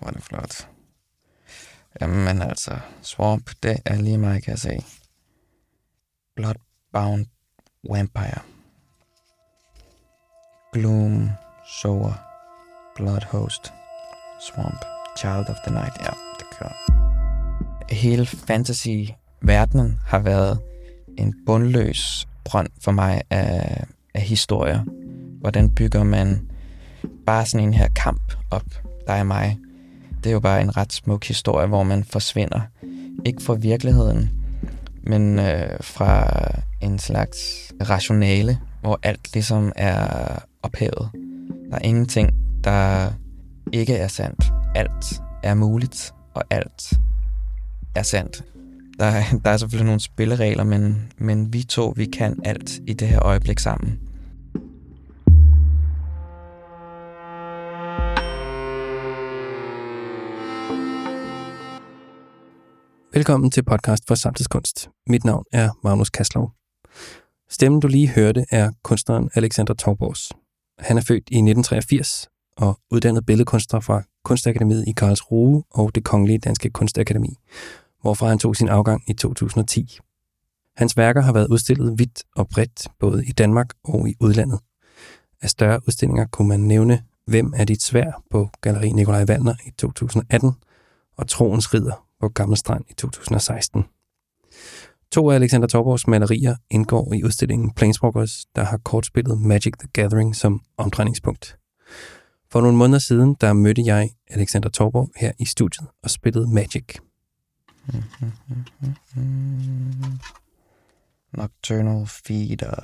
hvor er det flot. Jamen altså, Swamp, det er lige mig, kan jeg se. Bloodbound Vampire. Gloom, Sower, Bloodhost, Swamp, Child of the Night. Ja, det kører. Hele fantasy-verdenen har været en bundløs brønd for mig af, af historier. Hvordan bygger man bare sådan en her kamp op, der er mig. Det er jo bare en ret smuk historie, hvor man forsvinder. Ikke fra virkeligheden, men øh, fra en slags rationale, hvor alt ligesom er ophævet. Der er ingenting, der ikke er sandt. Alt er muligt, og alt er sandt. Der er, der er selvfølgelig nogle spilleregler, men, men vi to, vi kan alt i det her øjeblik sammen. Velkommen til podcast for samtidskunst. Mit navn er Magnus Kaslov. Stemmen, du lige hørte, er kunstneren Alexander Torbors. Han er født i 1983 og uddannet billedkunstner fra Kunstakademiet i Karlsruhe og det Kongelige Danske Kunstakademi, hvorfra han tog sin afgang i 2010. Hans værker har været udstillet vidt og bredt, både i Danmark og i udlandet. Af større udstillinger kunne man nævne Hvem er dit svær på Galeri Nikolaj Wallner i 2018 og Troens Ridder på Gamle Strand i 2016. To af Alexander Torborgs malerier indgår i udstillingen Planeswalkers, der har kortspillet Magic the Gathering som omdrejningspunkt. For nogle måneder siden, der mødte jeg Alexander Torborg her i studiet og spillede Magic. Nocturnal Feeder.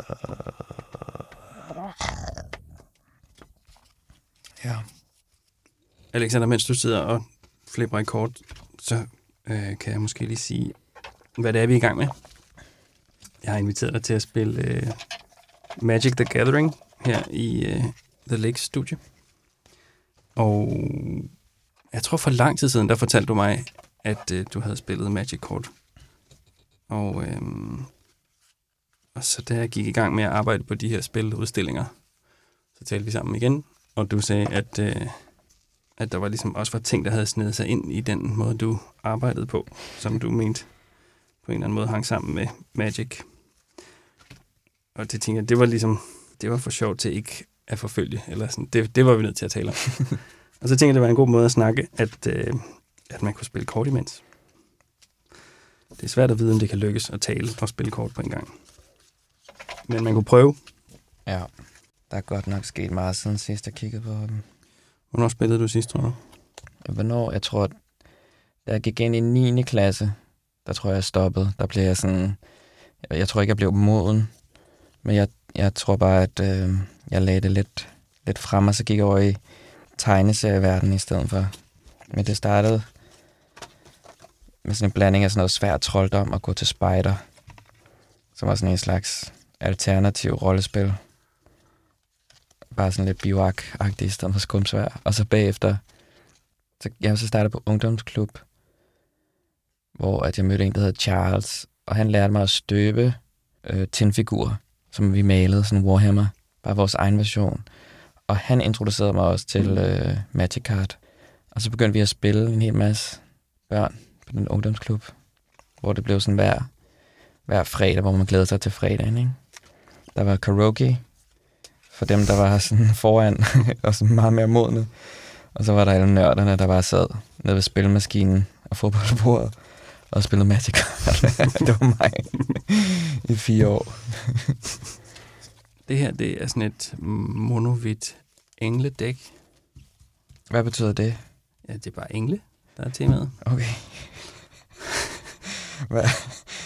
Ja. Alexander, mens du sidder og flipper i kort, så øh, kan jeg måske lige sige, hvad det er, vi er i gang med. Jeg har inviteret dig til at spille øh, Magic the Gathering her i øh, The Lake studie. Og jeg tror for lang tid siden, der fortalte du mig, at øh, du havde spillet Magic kort. Og, øh, og så da jeg gik i gang med at arbejde på de her spiludstillinger, så talte vi sammen igen, og du sagde, at, øh, at der var ligesom også var ting, der havde snedet sig ind i den måde, du arbejdede på, som du mente på en eller anden måde hang sammen med Magic. Og det tænker jeg, det var ligesom, det var for sjovt til ikke at forfølge, eller sådan, det, det var vi nødt til at tale om. og så tænkte jeg, det var en god måde at snakke, at, øh, at man kunne spille kort imens. Det er svært at vide, om det kan lykkes at tale og spille kort på en gang. Men man kunne prøve. Ja, der er godt nok sket meget siden sidst, jeg kiggede på dem. Hvornår spillede du sidst, tror du? Hvornår? Jeg tror, da jeg gik ind i 9. klasse, der tror jeg, jeg stoppede. Der blev jeg sådan... Jeg, jeg tror ikke, jeg blev moden. Men jeg, jeg tror bare, at øh, jeg lagde det lidt, lidt frem, og så gik jeg over i tegneserieverdenen i stedet for. Men det startede med sådan en blanding af sådan noget svært trolddom og gå til spider, som var sådan en slags alternativ rollespil. Bare sådan lidt bivak-agtigt i stedet for skumsvær. Og så bagefter, så, jeg så startede på ungdomsklub, hvor at jeg mødte en, der hed Charles, og han lærte mig at støbe øh, tinfigurer, som vi malede, sådan Warhammer, bare vores egen version. Og han introducerede mig også til øh, Magic Card. Og så begyndte vi at spille en hel masse børn på den ungdomsklub, hvor det blev sådan hver, hver fredag, hvor man glæder sig til fredagen. Ikke? Der var karaoke for dem, der var sådan foran og sådan meget mere modne. Og så var der alle nørderne, der bare sad nede ved spilmaskinen og fodboldbordet og spillede Magic. det var mig i fire år. Det her, det er sådan et monovit engledæk. Hvad betyder det? Ja, det er bare engle, der er temaet. Okay. Hvad?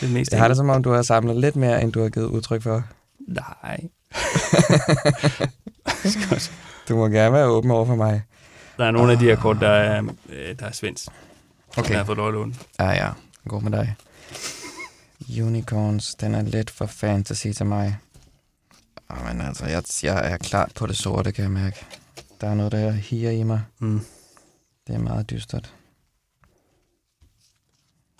Det er mest Jeg har det som om, du har samlet lidt mere, end du har givet udtryk for. Nej. Du må gerne være åben over for mig. Der er nogle af de her kort, der er, øh, der er svensk. Okay. Okay. Jeg har fået lov at låne. Ja, ja. God med dig. Unicorns, den er lidt for fantasy til mig. Oh, men altså, jeg, jeg er klar på det sorte, kan jeg mærke. Der er noget, der higer i mig. Mm. Det er meget dystert.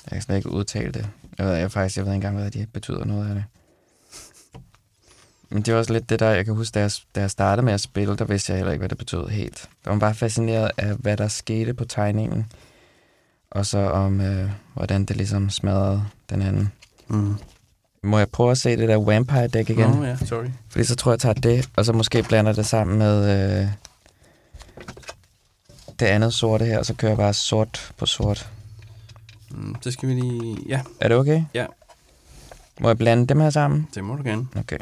Jeg kan slet ikke udtale det. Jeg ved, jeg faktisk, jeg ved ikke engang, hvad det betyder noget af det. Men det var også lidt det der, jeg kan huske, da jeg, da jeg startede med at spille, der vidste jeg heller ikke, hvad det betød helt. Jeg var bare fascineret af, hvad der skete på tegningen, og så om, øh, hvordan det ligesom smadrede den anden. Mm. Må jeg prøve at se det der Vampire Deck igen? Nå, ja, sorry. Fordi så tror jeg, jeg tager det, og så måske blander det sammen med øh, det andet sorte her, og så kører jeg bare sort på sort. Mm, så skal vi lige... Ja, Er det okay? Ja. Må jeg blande dem her sammen? det må du gerne. Okay.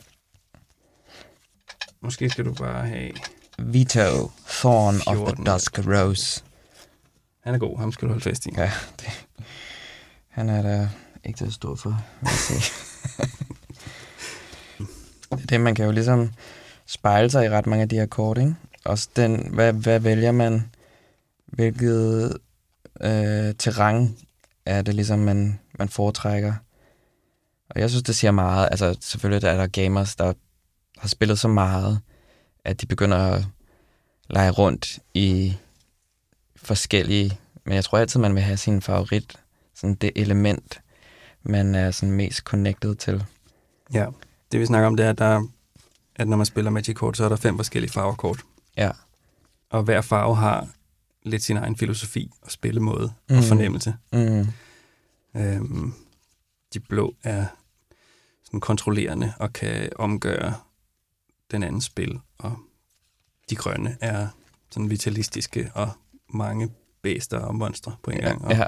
Måske skal du bare have... Vito, Thorn of 14. the Dusk Rose. Han er god, ham skal du holde fast i. Ja, det, han er da ikke til at stå for, vil jeg sige. det er det, man kan jo ligesom spejle sig i ret mange af de her kort, ikke? Også den, hvad, hvad vælger man? Hvilket øh, terræn er det ligesom, man, man foretrækker? Og jeg synes, det siger meget. Altså, selvfølgelig er der gamers, der har spillet så meget, at de begynder at lege rundt i forskellige... Men jeg tror altid, man vil have sin favorit, sådan det element, man er sådan mest connected til. Ja. Det vi snakker om, det er, at, der, at når man spiller Magic-kort, så er der fem forskellige farvekort. Ja. Og hver farve har lidt sin egen filosofi og spillemåde. Mm. og fornemmelse. Mm. Øhm, de blå er sådan kontrollerende og kan omgøre den anden spil, og de grønne er sådan vitalistiske og mange bæster og monstre på en gang. Og, Ja.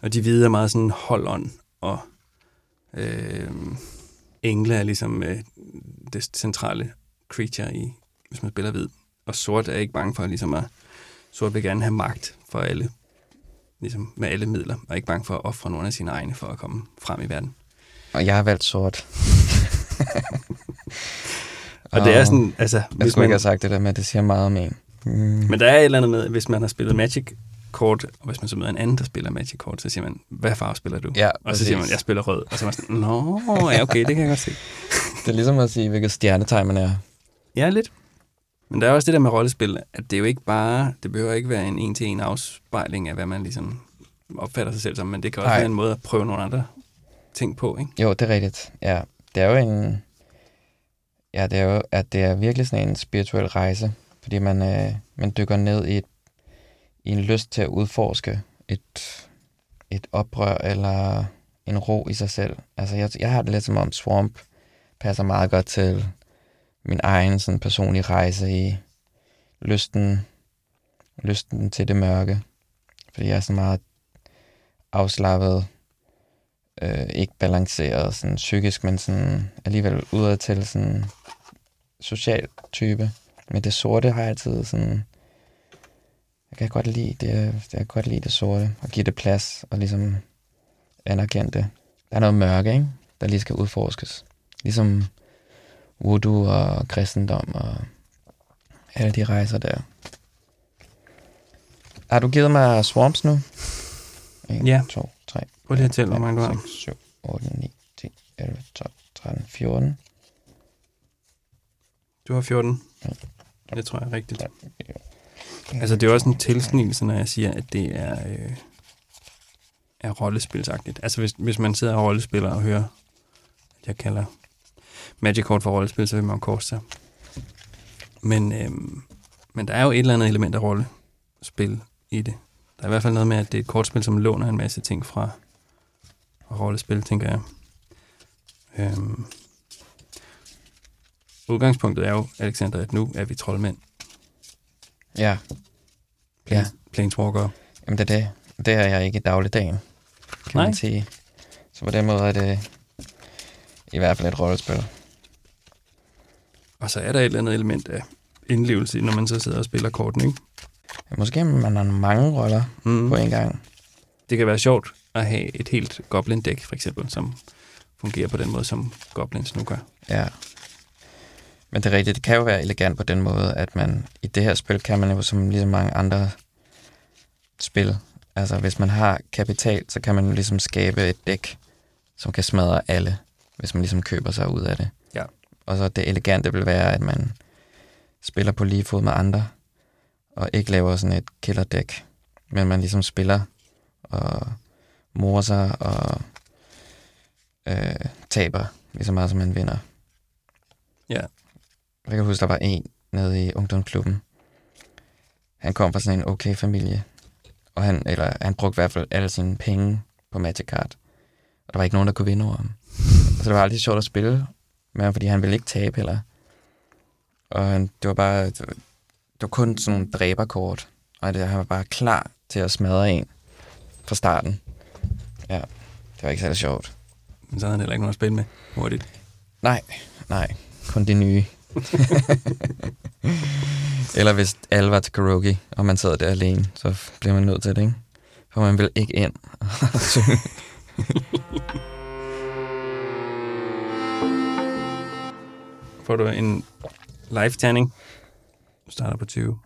og de hvide er meget sådan hold-on, og øh, engle er ligesom øh, det centrale creature i, hvis man spiller hvid. Og sort er ikke bange for ligesom at, sort vil gerne have magt for alle, ligesom med alle midler, og ikke bange for at ofre nogle af sine egne for at komme frem i verden. Og jeg har valgt sort. Og det er sådan, altså, Jeg hvis skulle ikke man, have sagt det der med, at det siger meget om en. Mm. men der er et eller andet med, hvis man har spillet Magic-kort, og hvis man så møder en anden, der spiller Magic-kort, så siger man, hvad farve spiller du? Ja, og så siger man, jeg spiller rød. Og så er man sådan, nå, ja, okay, det kan jeg godt se. Det er ligesom at sige, hvilket stjernetegn man er. Ja, lidt. Men der er også det der med rollespil, at det er jo ikke bare, det behøver ikke være en en-til-en afspejling af, hvad man ligesom opfatter sig selv som, men det kan også Nej. være en måde at prøve nogle andre ting på, ikke? Jo, det er rigtigt. Ja, det er jo en... Ja, det er jo, at det er virkelig sådan en spirituel rejse, fordi man, øh, man dykker ned i, et, i en lyst til at udforske et, et oprør eller en ro i sig selv. Altså, jeg, jeg har det lidt som om Swamp passer meget godt til min egen sådan, personlige rejse i lysten, lysten til det mørke. Fordi jeg er så meget afslappet, øh, ikke balanceret sådan psykisk, men sådan alligevel udad til sådan social type. Men det sorte har jeg altid sådan... Jeg kan godt lide det, jeg kan godt lide det sorte, og give det plads, og ligesom anerkende det. Der er noget mørke, ikke? der lige skal udforskes. Ligesom voodoo og kristendom og alle de rejser der. Har du givet mig swamps nu? 1, Ja. 2, 3, Prøv lige at tælle, hvor mange du har. 6, 7, 8, 9, 10, 11, 12, 13, 14. Du har 14. Ja. Det tror jeg er rigtigt. Altså, det er også en tilsnigelse, når jeg siger, at det er, øh, er rollespilsagtigt. Altså, hvis, hvis man sidder og rollespiller og hører, at jeg kalder Magic Kort for rollespil, så vil man korse sig. Men, øh, men der er jo et eller andet element af rollespil i det. Der er i hvert fald noget med, at det er et kortspil, som låner en masse ting fra rollespil, tænker jeg. Øhm. Udgangspunktet er jo, Alexander, at nu er vi troldmænd. Ja, Ja. Planeswalker. jamen det er det. Det er jeg ikke i dagligdagen, kan Nej. man sige. Så på den måde er det i hvert fald et rollespil. Og så er der et eller andet element af indlevelse, når man så sidder og spiller korten, ikke? Måske man har mange roller Mm. på en gang. Det kan være sjovt at have et helt goblin-dæk, for eksempel, som fungerer på den måde, som goblins nu gør. Ja. Men det er rigtigt, det kan jo være elegant på den måde, at man i det her spil kan man jo som lige så mange andre spil. Altså hvis man har kapital, så kan man jo ligesom skabe et dæk, som kan smadre alle, hvis man ligesom køber sig ud af det. Ja. Og så det elegante vil være, at man spiller på lige fod med andre, og ikke laver sådan et killerdæk, men man ligesom spiller og morer sig og øh, taber lige så meget, som man vinder. Ja. Jeg kan huske, der var en nede i ungdomsklubben. Han kom fra sådan en okay familie. Og han, eller, han brugte i hvert fald alle sine penge på Magic Card. Og der var ikke nogen, der kunne vinde over ham. Så det var altid sjovt at spille med ham, fordi han ville ikke tabe heller. Og han, det var bare... Det var, det var kun sådan nogle dræberkort. Og det, han var bare klar til at smadre en fra starten. Ja, det var ikke særlig sjovt. Men så havde han heller ikke nogen at spille med hurtigt. Nej, nej. Kun det nye. Eller hvis alle var til karaoke, og man sad der alene, så bliver man nødt til det, ikke? For man vil ikke ind og synge. Får du en live-tanning? Du starter på 20.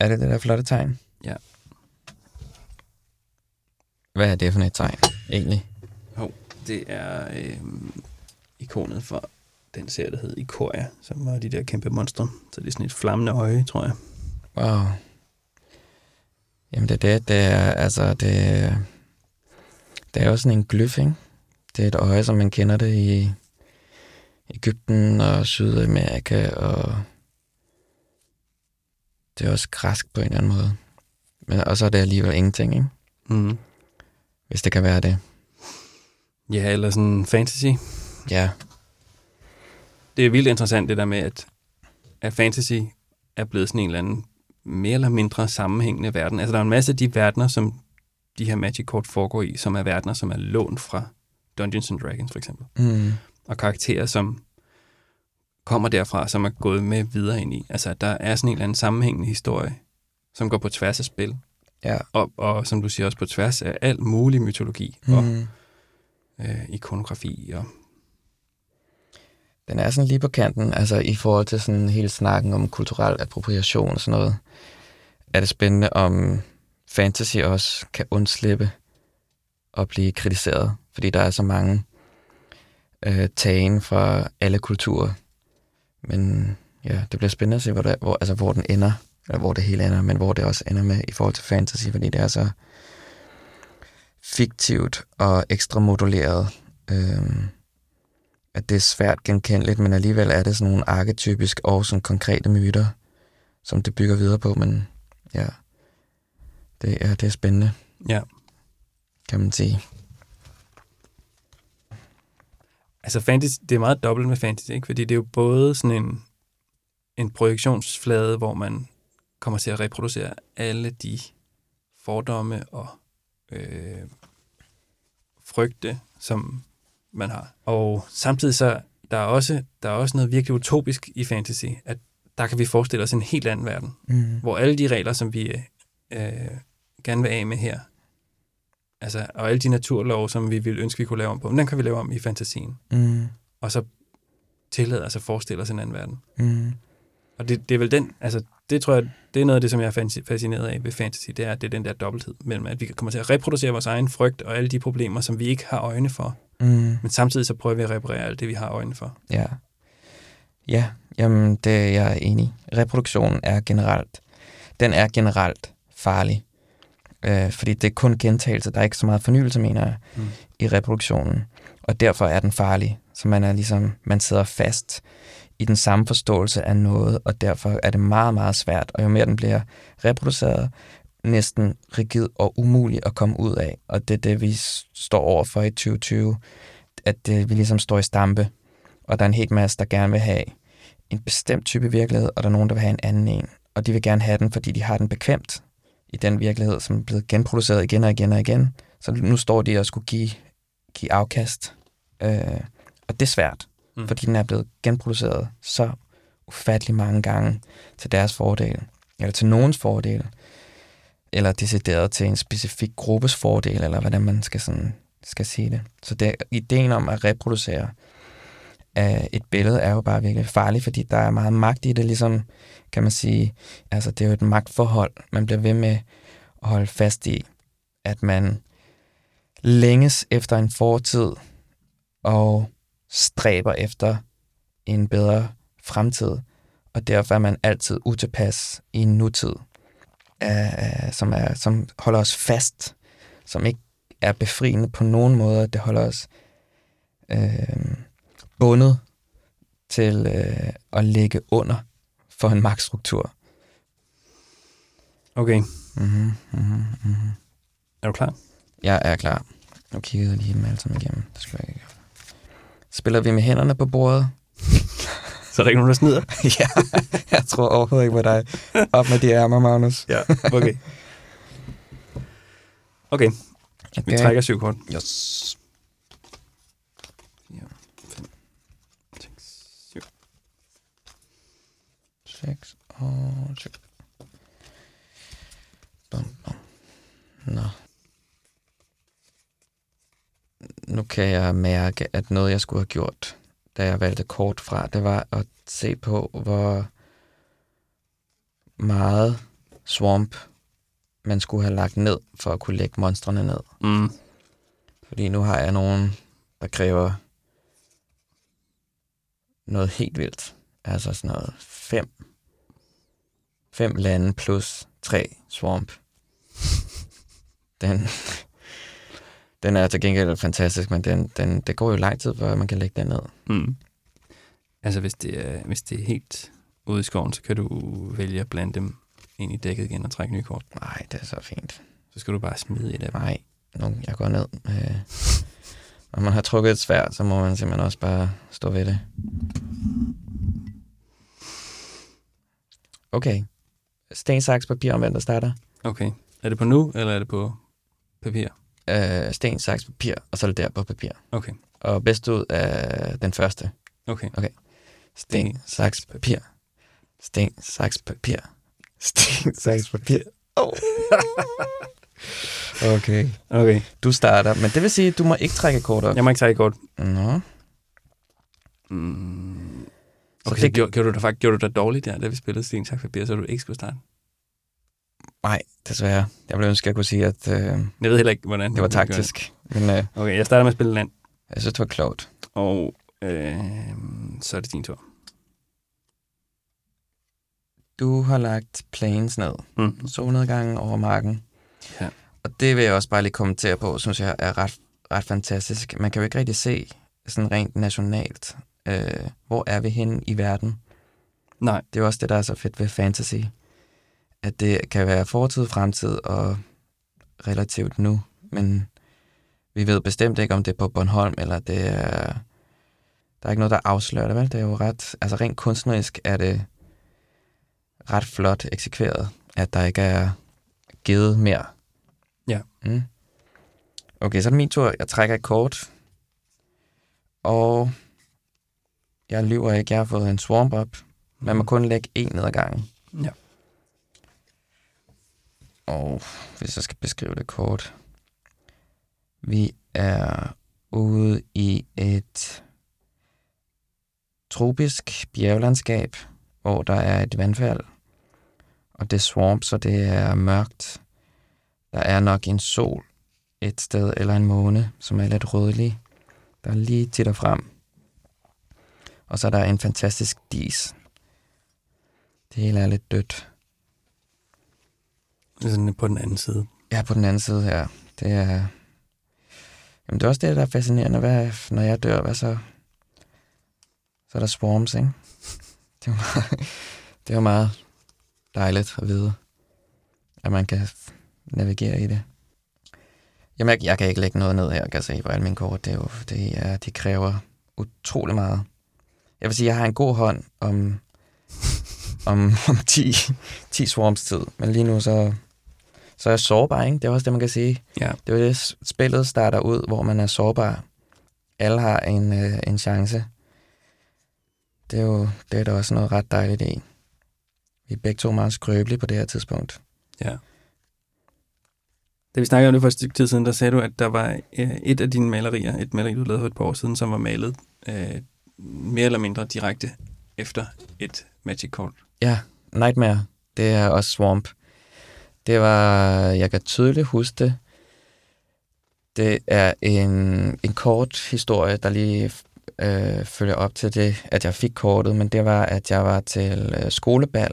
Er det det der flotte tegn? Ja. Hvad er det for et tegn, egentlig? Jo, det er øh, ikonet for den serie, der hed Ikoria, som var de der kæmpe monstre. Så det er sådan et flammende øje, tror jeg. Wow. Jamen det er det, det er, altså det, det er jo sådan en glyf, ikke? Det er et øje, som man kender det i Ægypten og Sydamerika, og det er også græsk på en eller anden måde. Men, og så er det alligevel ingenting, ikke? Mm. Hvis det kan være det. Ja, eller sådan fantasy. Ja, Det er vildt interessant det der med, at, at fantasy er blevet sådan en eller anden mere eller mindre sammenhængende verden. Altså der er en masse af de verdener, som de her Magic-kort foregår i, som er verdener, som er lånt fra Dungeons and Dragons for eksempel. mm. og karakterer, som kommer derfra, som er gået med videre ind i. Altså, der er sådan en eller anden sammenhængende historie, som går på tværs af spil, ja. og, og som du siger, også på tværs af al mulig mytologi og Mm. øh, ikonografi. Og, den er sådan lige på kanten, altså i forhold til sådan hele snakken om kulturel appropriation og sådan noget. Er det spændende, om fantasy også kan undslippe og blive kritiseret, fordi der er så mange øh, tagen fra alle kulturer. Men ja, det bliver spændende at se, hvor, det, hvor, altså, hvor den ender, eller hvor det hele ender, men hvor det også ender med i forhold til fantasy, fordi det er så fiktivt og ekstra moduleret. Øh, at det er svært genkendeligt, men alligevel er det sådan nogle arketypisk og sådan konkrete myter, som det bygger videre på, men ja, det er, det er spændende, ja. kan man sige. Altså, fantasy, det er meget dobbelt med fantasy, ikke? fordi det er jo både sådan en, en projektionsflade, hvor man kommer til at reproducere alle de fordomme og øh, frygte, som man har. Og samtidig så, der er også, der er også noget virkelig utopisk i fantasy, at der kan vi forestille os en helt anden verden, Mm. hvor alle de regler, som vi øh, gerne vil af med her, altså, og alle de naturlove, som vi ville ønske, vi kunne lave om på, dem kan vi lave om i fantasien Mm. og så tillade os at forestille os en anden verden. Mm. Og det, det er vel den, altså det tror jeg, det er noget af det, som jeg er fascineret af ved fantasy, det er, at det er den der dobbelthed mellem, at vi kommer til at reproducere vores egen frygt og alle de problemer, som vi ikke har øjne for, Mm. men samtidig så prøver vi at reparere alt det, vi har øjne for. Ja. Ja, jamen det er jeg enig. Reproduktionen er generelt, den er generelt farlig. Øh, fordi det er kun gentagelse, der er ikke så meget fornyelse, mener jeg, Mm. i reproduktionen. Og derfor er den farlig. Så man er ligesom, man sidder fast i den samme forståelse af noget, og derfor er det meget, meget svært. Og jo mere den bliver reproduceret, næsten rigid og umulig at komme ud af. Og det er det, vi står over for i 2020, at det, vi ligesom står i stampe, og der er en helt masse, der gerne vil have en bestemt type virkelighed, og der er nogen, der vil have en anden en. Og de vil gerne have den, fordi de har den bekvemt i den virkelighed, som er blevet genproduceret igen og igen og igen. Så nu står de og skulle give, give afkast. Øh, og det er svært, mm. fordi den er blevet genproduceret så ufattelig mange gange til deres fordel, eller til nogens fordel, eller decideret til en specifik gruppes fordel, eller hvordan man skal, sådan, skal sige det. Så det, ideen om at reproducere af et billede er jo bare virkelig farlig, fordi der er meget magt i det, ligesom kan man sige, altså det er jo et magtforhold, man bliver ved med at holde fast i, at man længes efter en fortid og stræber efter en bedre fremtid, og derfor er man altid utilpas i en nutid, øh, som, er, som holder os fast, som ikke er befriende på nogen måde. Det holder os øh, bundet til øh, at ligge under for en magtstruktur. Okay, Mm-hmm, mm-hmm, mm-hmm. er du klar? Jeg er klar. Nu kiggede jeg lige dem alle sammen igennem. Det skulle jeg ikke. Spiller vi med hænderne på bordet? Så er der ikke nogen, der snyder? ja, jeg tror overhovedet ikke på dig. Op med de ærmer, Magnus. Ja, okay. Okay, vi Okay. trækker syv kort. Yes. 4, 5, 6, 7. 6 og 7. Bum, bum. Nå. Nu kan jeg mærke, at noget, jeg skulle have gjort, da jeg valgte kort fra, det var at se på, hvor meget swamp man skulle have lagt ned, for at kunne lægge monstrene ned. Mm. Fordi nu har jeg nogen, der kræver noget helt vildt. Altså sådan noget fem, fem lande plus tre swamp. Den, den er til gengæld fantastisk, men den, den, det går jo lang tid, før man kan lægge den ned. Mm. Altså, hvis det, er, hvis det er helt ude i skoven, så kan du vælge at blande dem ind i dækket igen og trække nye kort. Nej, det er så fint. Så skal du bare smide et af dem. Nej, nu, jeg går ned. Øh, når man har trukket et svær, så må man simpelthen også bare stå ved det. Okay. Sten, saks, papir om hvem der starter. Okay. Er det på nu, eller er det på papir? Øh, sten, saks, papir, og så er det der på papir. Okay. Og bedst ud af den første. Okay. Sten, saks, papir. Sten, saks, papir. Sten, saks, papir. Oh. okay. Okay. Du starter, men det vil sige, at du må ikke trække kort op. Jeg må ikke trække kort. Nå. Mm. Så Okay, det- gjorde, gjorde, du dig, faktisk- gjorde du dig dårligt der, da vi spillede Sten, Tak, Papir, så du ikke skulle starte? Nej, desværre. Jeg ville ønske, at jeg kunne sige, at øh, Jeg ved heller ikke, hvordan det var taktisk. Men øh. Okay, jeg starter med at spille land, jeg synes, det var klogt. og øh, så er det din tur. Du har lagt planes ned. Mm. Solnedgangen over marken. Ja. Og det vil jeg også bare lige kommentere på, synes jeg er ret, ret fantastisk. Man kan jo ikke rigtig se sådan rent nationalt, øh, hvor er vi henne i verden. Nej. Det er også det, der er så fedt ved fantasy. At det kan være fortid, fremtid og relativt nu. Men vi ved bestemt ikke, om det er på Bornholm, eller det er... Der er ikke noget, der afslører det, vel? Det er jo ret... Altså rent kunstnerisk er det ret flot eksekveret, at der ikke er givet mere. Ja. Mm. Okay, så er det min tur. Jeg trækker et kort. Og jeg lyver ikke. Jeg har fået en swarm op. Man må kun lægge en ned ad gangen. Ja. Og hvis jeg skal beskrive det kort. Vi er ude i et tropisk bjerglandskab, hvor der er et vandfald. Og det er swamp, så det er mørkt. Der er nok en sol et sted, eller en måne, som er lidt rødlig. Der er lige titter frem. Og så er der en fantastisk dis. Det hele er lidt dødt. Sådan på den anden side. Ja, på den anden side her. Det er... Jamen, det er også det, der er fascinerende. Hvad, når jeg dør, hvad så? Så er der swarms, ikke? Det er jo meget, det er meget dejligt at vide, at man kan navigere i det. Jamen, jeg, jeg kan ikke lægge noget ned her, kan jeg se på alle mine kort. Det er jo, det er, de kræver utrolig meget. Jeg vil sige, jeg har en god hånd om, om, om 10, 10 swarms tid, men lige nu så, så er jeg sårbar, ikke? Det er også det, man kan sige. Ja. Det er jo det, spillet starter ud, hvor man er sårbar. Alle har en, øh, en chance. Det er jo det er der også noget ret dejligt i. Vi er begge to meget skrøbelige på det her tidspunkt. Ja. Da vi snakkede om det for et stykke tid siden, der sagde du, at der var øh, et af dine malerier, et maleri, du lavede for et par år siden, som var malet øh, mere eller mindre direkte efter et magic kort. Ja, Nightmare, det er også Swamp. Det var, jeg kan tydeligt huske det. Det er en, en kort historie, der lige øh, følger op til det, at jeg fik kortet, men det var, at jeg var til øh, skolebal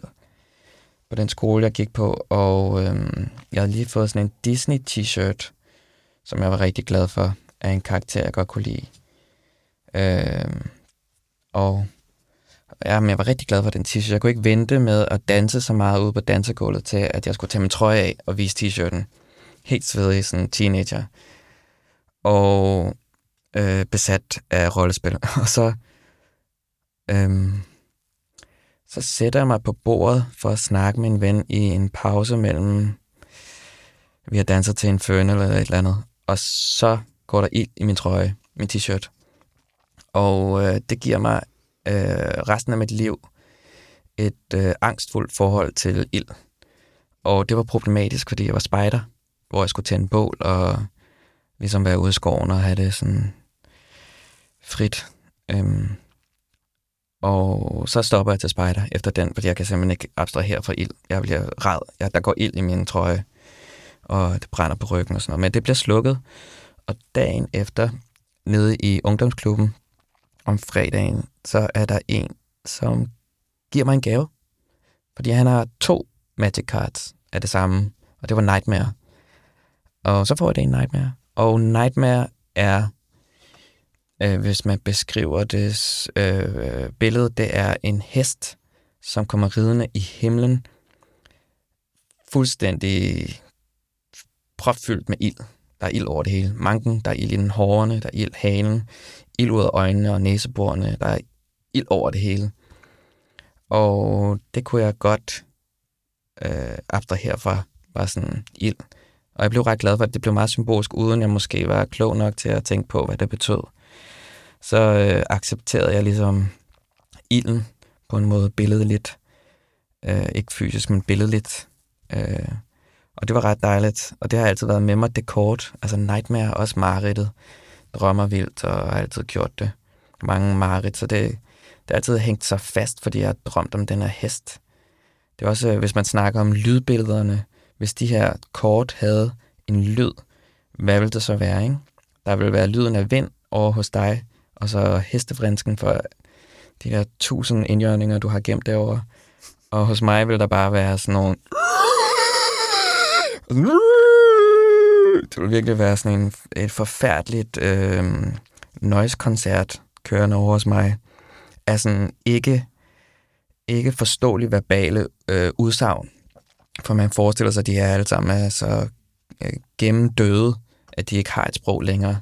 på den skole, jeg gik på, og øh, jeg havde lige fået sådan en Disney-t-shirt, som jeg var rigtig glad for, af en karakter, jeg godt kunne lide. Øh, og Ja, men jeg var rigtig glad for den t-shirt. Jeg kunne ikke vente med at danse så meget ude på dansegulvet til, at jeg skulle tage min trøje af og vise t-shirten. Helt svedig, sådan teenager. Og øh, besat af rollespil. og så, øhm, så sætter jeg mig på bordet for at snakke med en ven i en pause mellem, vi har danset til Infernal eller et eller andet. Og så går der ild i min trøje, min t-shirt. Og øh, det giver mig øh, resten af mit liv et øh, angstfuldt forhold til ild. Og det var problematisk, fordi jeg var spejder, hvor jeg skulle tænde bål og ligesom være ude i skoven og have det sådan frit. Øhm, og så stopper jeg til spejder efter den, fordi jeg kan simpelthen ikke abstrahere fra ild. Jeg bliver ræd. Jeg, der går ild i min trøje, og det brænder på ryggen og sådan noget. Men det bliver slukket, og dagen efter, nede i ungdomsklubben, om fredagen, så er der en, som giver mig en gave. Fordi han har to Magic Cards af det samme, og det var Nightmare. Og så får jeg det en Nightmare. Og Nightmare er, øh, hvis man beskriver det øh, billede, det er en hest, som kommer ridende i himlen, fuldstændig propfyldt med ild. Der er ild over det hele. Manken, der er ild i den hårene, der er ild halen, ild ud af øjnene og næseborene. Der er ild over det hele. Og det kunne jeg godt øh, abstrahere fra, var sådan ild. Og jeg blev ret glad for, at det blev meget symbolsk, uden jeg måske var klog nok til at tænke på, hvad det betød. Så øh, accepterede jeg ligesom ilden på en måde billedligt. Øh, ikke fysisk, men billedligt. Øh, og det var ret dejligt, og det har altid været med mig, det kort. Altså Nightmare, også mareridtet. Drømmer vildt, og har altid gjort det. Mange mareridt, så det, det har altid hængt sig fast, fordi jeg har drømt om den her hest. Det er også, øh, hvis man snakker om lydbillederne, hvis de her kort havde en lyd, hvad ville det så være, ikke? Der vil være lyden af vind over hos dig, og så hestefrinsken for de der tusind indjørninger, du har gemt derovre. Og hos mig vil der bare være sådan nogle det ville virkelig være sådan en, et forfærdeligt øh, noise-koncert kørende over hos mig af sådan ikke, ikke forståelige verbale øh, udsagn. For man forestiller sig, at de her alle sammen er så øh, gennemdøde, at de ikke har et sprog længere.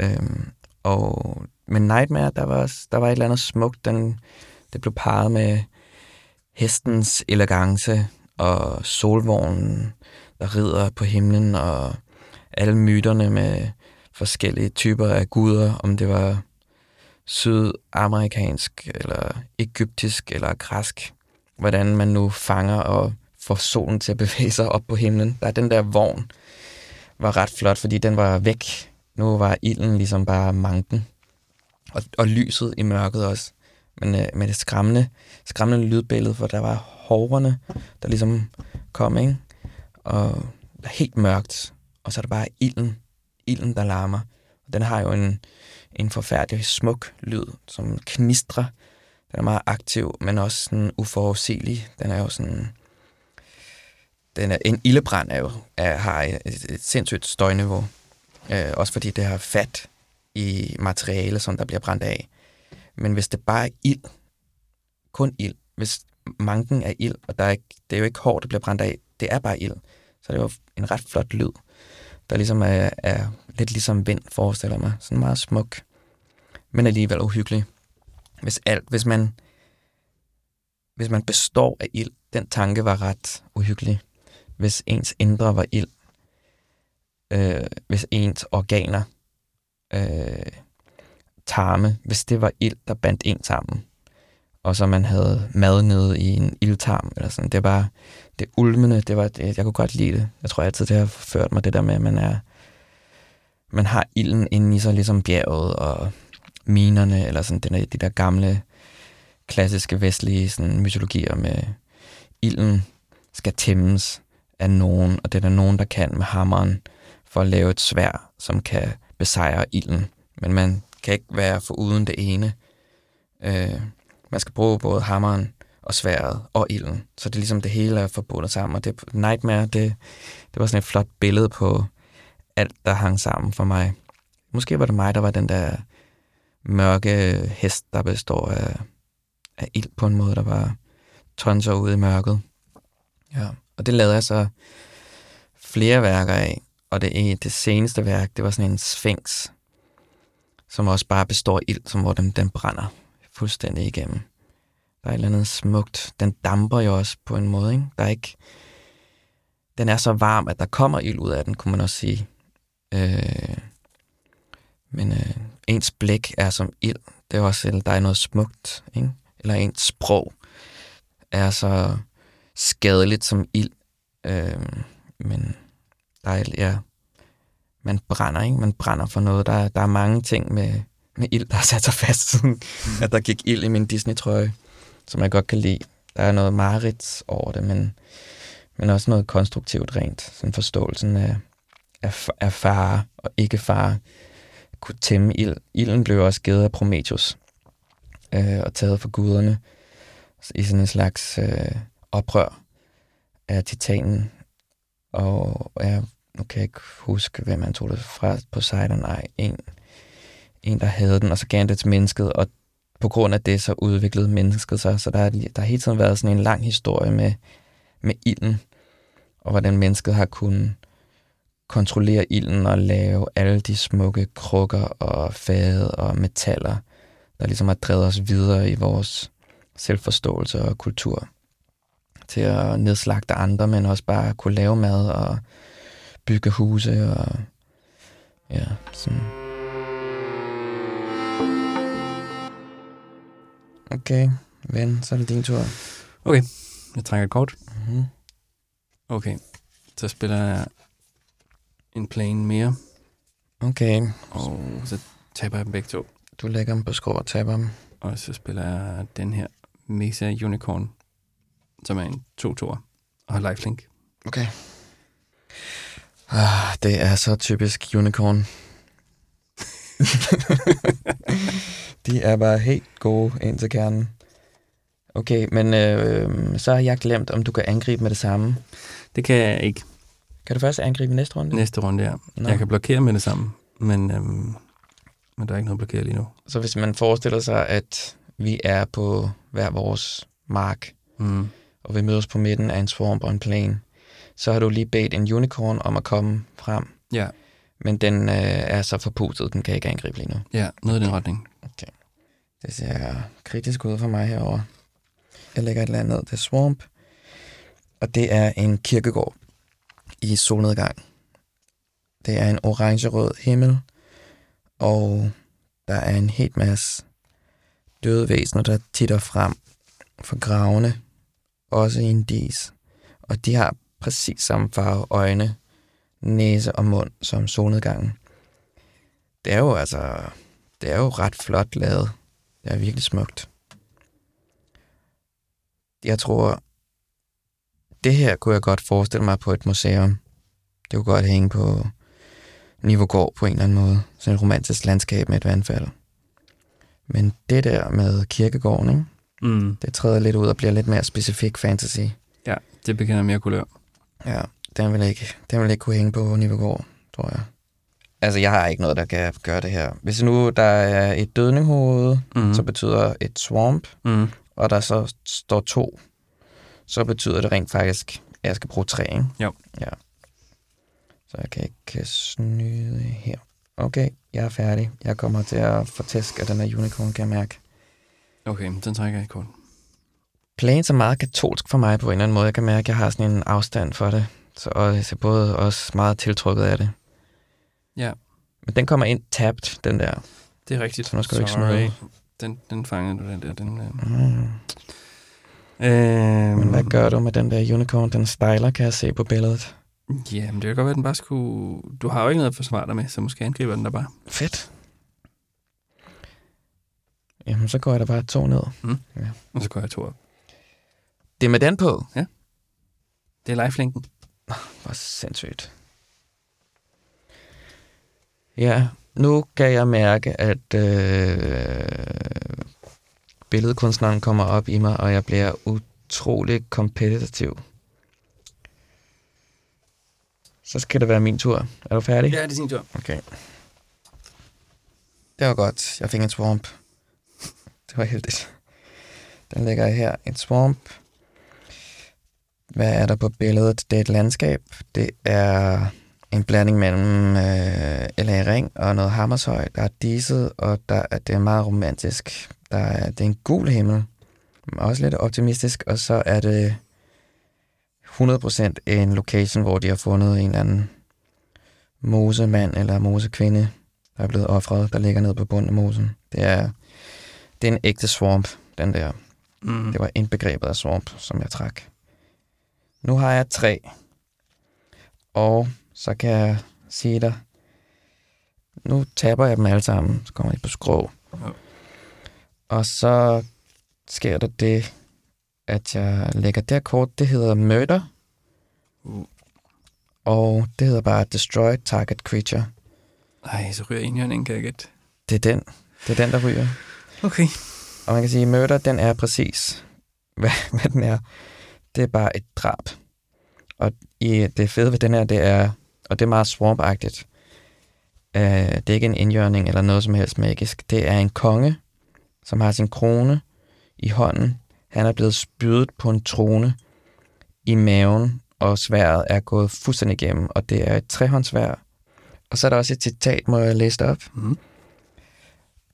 Øhm, og men Nightmare, der var, der var et eller andet smukt. Den, det blev parret med hestens elegance og solvognen, der rider på himlen, og alle myterne med forskellige typer af guder, om det var sydamerikansk, eller egyptisk, eller græsk. Hvordan man nu fanger og får solen til at bevæge sig op på himlen. Der er den der vogn, var ret flot, fordi den var væk. Nu var ilden ligesom bare manken. Og, og lyset i mørket også. Men øh, med det skræmmende, skræmmende lydbillede, for der var hårene, der ligesom kom, ikke? Og der er helt mørkt, og så er der bare ilden, ilden, der larmer. Og den har jo en, en forfærdelig smuk lyd, som knistrer. Den er meget aktiv, men også sådan uforudsigelig. Den er jo sådan... Den er, en ildebrand er jo, er, har et, et sindssygt støjniveau. Øh, også fordi det har fat i materiale, som der bliver brændt af. Men hvis det bare er ild, kun ild, hvis manken er ild, og der er ikke, det er jo ikke hårdt, der bliver brændt af, det er bare ild, så det var en ret flot lyd, der ligesom er, er lidt ligesom vind, forestiller mig. Sådan meget smuk, men alligevel uhyggelig. Hvis, alt, hvis, man, hvis man består af ild, den tanke var ret uhyggelig. Hvis ens indre var ild, øh, hvis ens organer, øh, tarme, hvis det var ild, der bandt en sammen, og så man havde mad nede i en ildtarm, eller sådan. Det var det ulmende, det var, det, jeg kunne godt lide det. Jeg tror altid, det har ført mig det der med, at man er, man har ilden inde i sig, ligesom bjerget og minerne, eller sådan den der, de der gamle, klassiske vestlige sådan, mytologier med ilden skal tæmmes af nogen, og det er der nogen, der kan med hammeren for at lave et svær, som kan besejre ilden. Men man kan ikke være for uden det ene. Øh, man skal bruge både hammeren og sværet og ilden. Så det er ligesom det hele er forbundet sammen. Og det, Nightmare, det, det var sådan et flot billede på alt, der hang sammen for mig. Måske var det mig, der var den der mørke hest, der består af, af ild på en måde, der var tonser ud i mørket. Ja, og det lavede jeg så flere værker af, og det, det seneste værk, det var sådan en sphinx, som også bare består af ild, som hvor den, den brænder fuldstændig igennem. Der er et eller andet smukt. Den damper jo også på en måde, ikke? Der er ikke... Den er så varm, at der kommer ild ud af den, kunne man også sige. Øh, men øh, ens blik er som ild. Det er også, eller der er noget smukt, ikke? Eller ens sprog er så skadeligt som ild. Øh, men der er, ja, man brænder, ikke? Man brænder for noget. Der, der er mange ting med, med ild, der har sat sig fast, siden mm. at der gik ild i min Disney-trøje, som jeg godt kan lide. Der er noget mareridt over det, men, men også noget konstruktivt rent. Sådan forståelsen af, af, af fare og ikke fare kunne tæmme ild. Ilden blev også givet af Prometheus øh, og taget for guderne i sådan en slags øh, oprør af titanen. Og ja, nu kan jeg ikke huske, hvem man tog det fra på Poseidon. Nej, en, en, der havde den, og så gav det til mennesket, og på grund af det, så udviklede mennesket sig. Så der har, der har hele tiden været sådan en lang historie med, med ilden, og hvordan mennesket har kunnet kontrollere ilden og lave alle de smukke krukker og fade og metaller, der ligesom har drevet os videre i vores selvforståelse og kultur til at nedslagte andre, men også bare kunne lave mad og bygge huse og ja, sådan. Okay, ven, så er det din tur. Okay, jeg trækker et kort. Mm-hmm. Okay, så spiller jeg en plane mere, Okay, og så taber jeg dem begge to. du lægger dem på skrå og taber dem. Og så spiller jeg den her Mesa Unicorn, som er en 2-2'er og har lifelink. Okay. Ah, det er så typisk unicorn. De er bare helt gode ind til kernen. Okay, men øh, så har jeg glemt, om du kan angribe med det samme. Det kan jeg ikke Kan du først angribe næste runde? næste runde her. Nå. Jeg kan blokere med det samme, men, øhm, men der er ikke noget blokere lige nu. Så hvis man forestiller sig, at vi er på hver vores mark, Mm. og vi mødes på midten af en swamp og en plane, så har du lige bedt en unicorn om at komme frem. Ja, Men den øh, er så forpustet, den kan ikke angribe lige nu. ja, noget i den retning. Det ser kritisk ud for mig herover. Jeg lægger et eller andet ned til Swamp. Og det er en kirkegård i solnedgang. Det er en orange-rød himmel, og der er en helt masse døde væsener, der titter frem for gravene, også i en dis. Og de har præcis samme farve øjne, næse og mund som solnedgangen. Det er jo altså, det er jo ret flot lavet. Det er virkelig smukt. Jeg tror, det her kunne jeg godt forestille mig på et museum. Det kunne godt hænge på Nivogård på en eller anden måde. Sådan et romantisk landskab med et vandfald. Men det der med kirkegården, ikke? Mm. det træder lidt ud og bliver lidt mere specifik fantasy. Ja, det bekender mere kulør. Ja, den vil ikke, den vil ikke kunne hænge på Nivogård, tror jeg. Altså, jeg har ikke noget, der kan gøre det her. Hvis nu der er et dødninghoved, Mm. så betyder et swamp, Mm. og der så står to, så betyder det rent faktisk, at jeg skal bruge tre, ikke? Jo. Ja. Så jeg kan ikke snyde her. Okay, jeg er færdig. Jeg kommer til at få tæsk af den her unicorn, kan jeg mærke. Okay, den trækker jeg ikke kort. Planes er meget katolsk for mig på en eller anden måde. Jeg kan mærke, at jeg har sådan en afstand for det. Så og jeg er både også meget tiltrukket af det. Ja. Men den kommer ind tabt, den der. Det er rigtigt. Så nu skal du ikke snyde. Den, den fangede du, den der. Den, øh. Mm. Øh, Men hvad gør du med den der unicorn? Den stejler, kan jeg se på billedet. Ja, men det kan godt være, at den bare skulle... Du har jo ikke noget at forsvare dig med, så måske angriber den der bare. Fedt. Jamen, så går jeg da bare to ned. Og så går jeg to op. Det er med den på. Det er lifelinken. Hvor sindssygt. Ja, nu kan jeg mærke, at øh, billedkunstneren kommer op i mig, og jeg bliver utrolig kompetitiv. Så skal det være min tur. Er du færdig? Ja, det er sin tur. Okay. Det var godt. Jeg fik en swamp. Det var heldigt. Den ligger her. En swamp. Hvad er der på billedet? Det er et landskab. Det er en blanding mellem øh, LA Ring og noget Hammershøj. Der er diset, og der er, det er meget romantisk. Der er, det er en gul himmel. Også lidt optimistisk. Og så er det 100% en location, hvor de har fundet en eller anden mosemand eller mosekvinde, der er blevet offret, der ligger nede på bunden af mosen. Det er, det er en ægte swamp, den der. Mm. Det var indbegrebet af swamp, som jeg trak. Nu har jeg tre. Og så kan jeg sige dig, nu taber jeg dem alle sammen, så kommer de på skrå. Ja. Og så sker der det, at jeg lægger det her kort, det hedder Murder, Uh. og det hedder bare Destroy Target Creature. Ej, så ryger enhjørningen, kan jeg gætte. Det er den, det er den, der ryger. Okay. Og man kan sige, at Murder, den er præcis, hvad, hvad den er. Det er bare et drab. Og i, det fede ved den her, det er, og det er meget swamp-agtigt. Uh, det er ikke en indjørning eller noget som helst magisk. Det er en konge, som har sin krone i hånden. Han er blevet spydet på en trone i maven, og sværet er gået fuldstændig igennem, og det er et trehåndsvær. Og så er der også et citat, må jeg læse det op. Mm.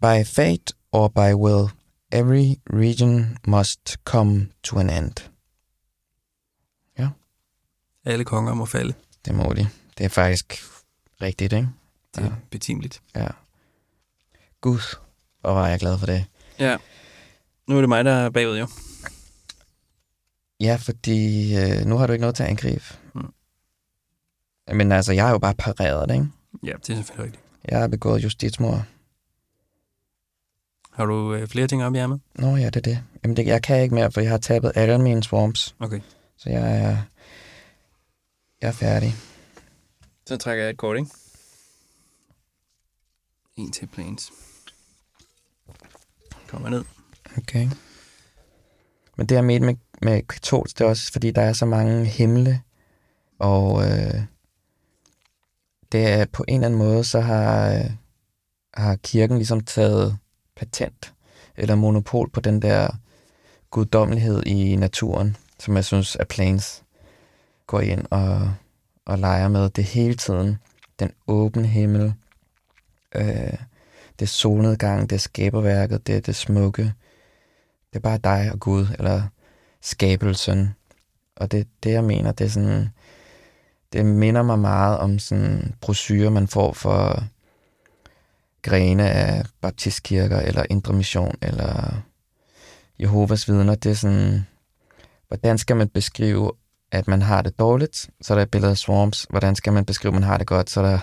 By fate or by will, every region must come to an end. Alle konger må falde. Det må de. Det er faktisk rigtigt, ikke? Det er Ja. betimeligt. Ja. Gud, hvor var jeg glad for det. Ja. Nu er det mig, der er bagud, jo. Ja, fordi øh, nu har du ikke noget til at angribe. Mm. Men altså, jeg har jo bare pareret det, ikke? Ja, det er selvfølgelig rigtigt. Jeg har begået justitsmord. Har du øh, flere ting op i ærmet? Nå ja, det er det. Jamen, det, jeg kan ikke mere, for jeg har tabet alle mine swamps. Okay. Så jeg er, jeg er færdig. Så trækker jeg et kort, ikke? En til planes. Kommer ned. Okay. Men det jeg mente med, med katolsk, det er også, fordi der er så mange himle, og øh, det er på en eller anden måde, så har, øh, har kirken ligesom taget patent eller monopol på den der guddommelighed i naturen, som jeg synes, at Plains går ind og, og leger med det hele tiden. Den åbne himmel, øh, det er solnedgang, det er skaberværket, det er det smukke. Det er bare dig og Gud, eller skabelsen. Og det det, jeg mener, det er sådan, det minder mig meget om sådan brosyre, man får for grene af baptistkirker, eller Indre Mission, eller Jehovas vidner. Det er sådan, hvordan skal man beskrive, at man har det dårligt? Så er der et billede af swamps. Hvordan skal man beskrive, at man har det godt? Så er der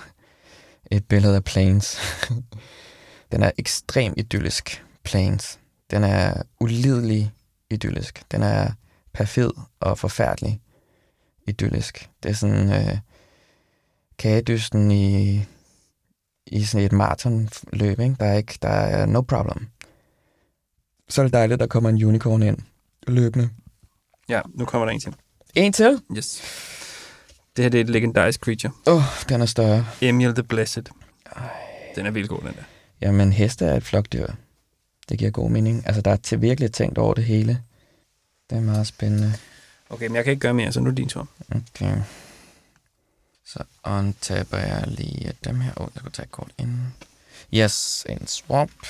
et billede af plains. Den er ekstremt idyllisk, plains. Den er ulidelig idyllisk. Den er perfid og forfærdelig idyllisk. Det er sådan øh, kagedysten i, i sådan et maratonløb, ikke? Der er ikke, der er no problem. Så er det dejligt, at der kommer en unicorn ind løbende. Ja, nu kommer der en til. En til? Yes. Det her det er et legendarisk creature. Åh, oh, den er større. Emil the Blessed. Den er vildt god, den der. Jamen, heste er et flokdyr. Det giver god mening. Altså, der er til virkelig tænkt over det hele. Det er meget spændende. Okay, men jeg kan ikke gøre mere, så nu er det din tur. Okay. Så untapper jeg lige dem her. Åh, oh, jeg skulle tage et kort inden. Yes, en swamp.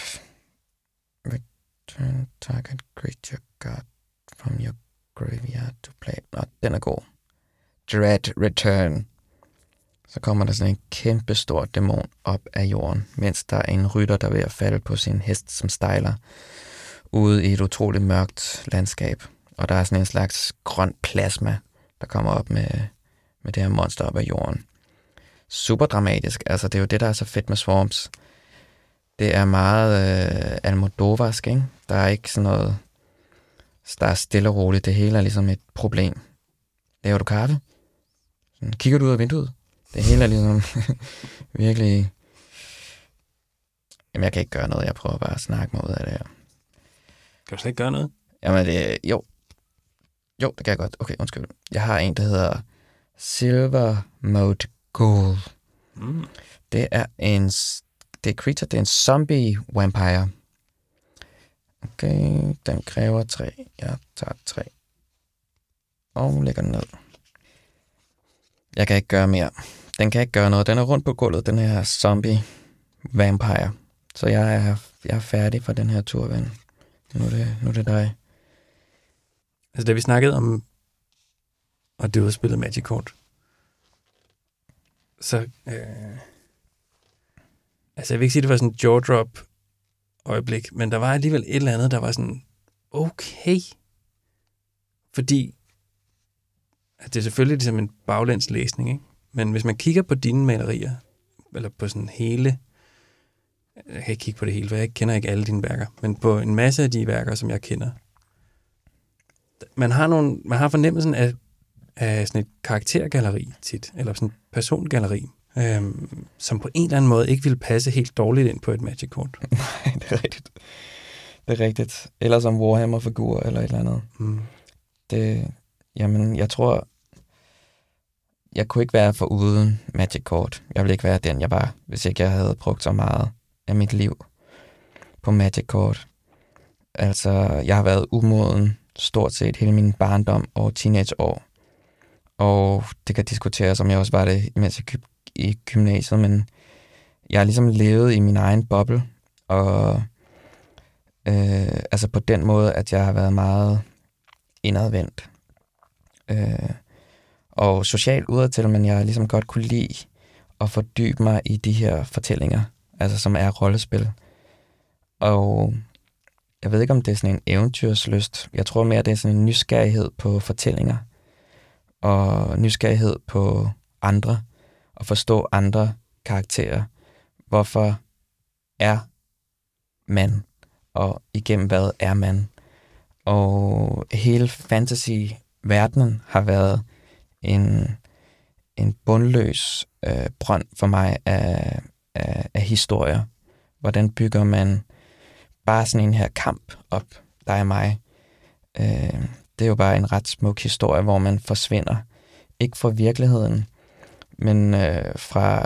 Return target creature god from your graveyard to play. Nå, den er god. Dread Return. Så kommer der sådan en kæmpe stor dæmon op af jorden, mens der er en rytter, der er ved at falde på sin hest, som stejler ude i et utroligt mørkt landskab. Og der er sådan en slags grøn plasma, der kommer op med, med det her monster op af jorden. Super dramatisk. Altså, det er jo det, der er så fedt med Swarms. Det er meget øh, almodovarsk, ikke? Der er ikke sådan noget... Der er stille og roligt. Det hele er ligesom et problem. Laver du kaffe? Sådan, kigger du ud af vinduet? Det hele er ligesom virkelig... Jamen, jeg kan ikke gøre noget. Jeg prøver bare at snakke mig ud af det her. Kan du slet ikke gøre noget? Jamen, det, jo. Jo, det kan jeg godt. Okay, undskyld. Jeg har en, der hedder Silver Mode Gold. Mm. Det er en, det er creature, det er en zombie vampire. Okay, den kræver 3. Jeg tager tre. Og lægger den ned. Jeg kan ikke gøre mere. Den kan ikke gøre noget. Den er rundt på gulvet, den her zombie vampire. Så jeg er, jeg er færdig for den her tur, ven. Nu er det, nu er det dig. Altså, da vi snakkede om, og det var spillet Magic Kort, så, øh, altså jeg vil ikke sige, at det var sådan en jaw drop øjeblik, men der var alligevel et eller andet, der var sådan, okay. Fordi, at det er selvfølgelig ligesom en baglandslæsning, ikke? men hvis man kigger på dine malerier, eller på sådan hele, jeg kan ikke kigge på det hele, for jeg kender ikke alle dine værker, men på en masse af de værker, som jeg kender, man har, nogle, man har fornemmelsen af, af sådan et karaktergalleri tit, eller sådan et persongalleri, øhm, som på en eller anden måde ikke vil passe helt dårligt ind på et magic kort. Nej, det er rigtigt. Det er rigtigt. Eller som Warhammer-figur eller et eller andet. Mm. Det, jamen, jeg tror, jeg kunne ikke være for uden Magic Kort. Jeg ville ikke være den, jeg var, hvis ikke jeg havde brugt så meget af mit liv på Magic Kort. Altså, jeg har været umoden stort set hele min barndom og teenageår. Og det kan diskuteres, om jeg også var det, mens jeg gy- i gymnasiet, men jeg har ligesom levet i min egen boble, og øh, altså på den måde, at jeg har været meget indadvendt. Øh, og socialt udadtil, men jeg ligesom godt kunne lide at fordybe mig i de her fortællinger, altså som er rollespil. Og jeg ved ikke, om det er sådan en eventyrslyst. Jeg tror mere, det er sådan en nysgerrighed på fortællinger. Og nysgerrighed på andre at forstå andre karakterer. Hvorfor er man? Og igennem hvad er man? Og hele fantasy-verdenen har været en, en bundløs øh, brønd for mig af, af, af historier. Hvordan bygger man bare sådan en her kamp op, der og mig. Øh, det er jo bare en ret smuk historie, hvor man forsvinder. Ikke fra virkeligheden, men øh, fra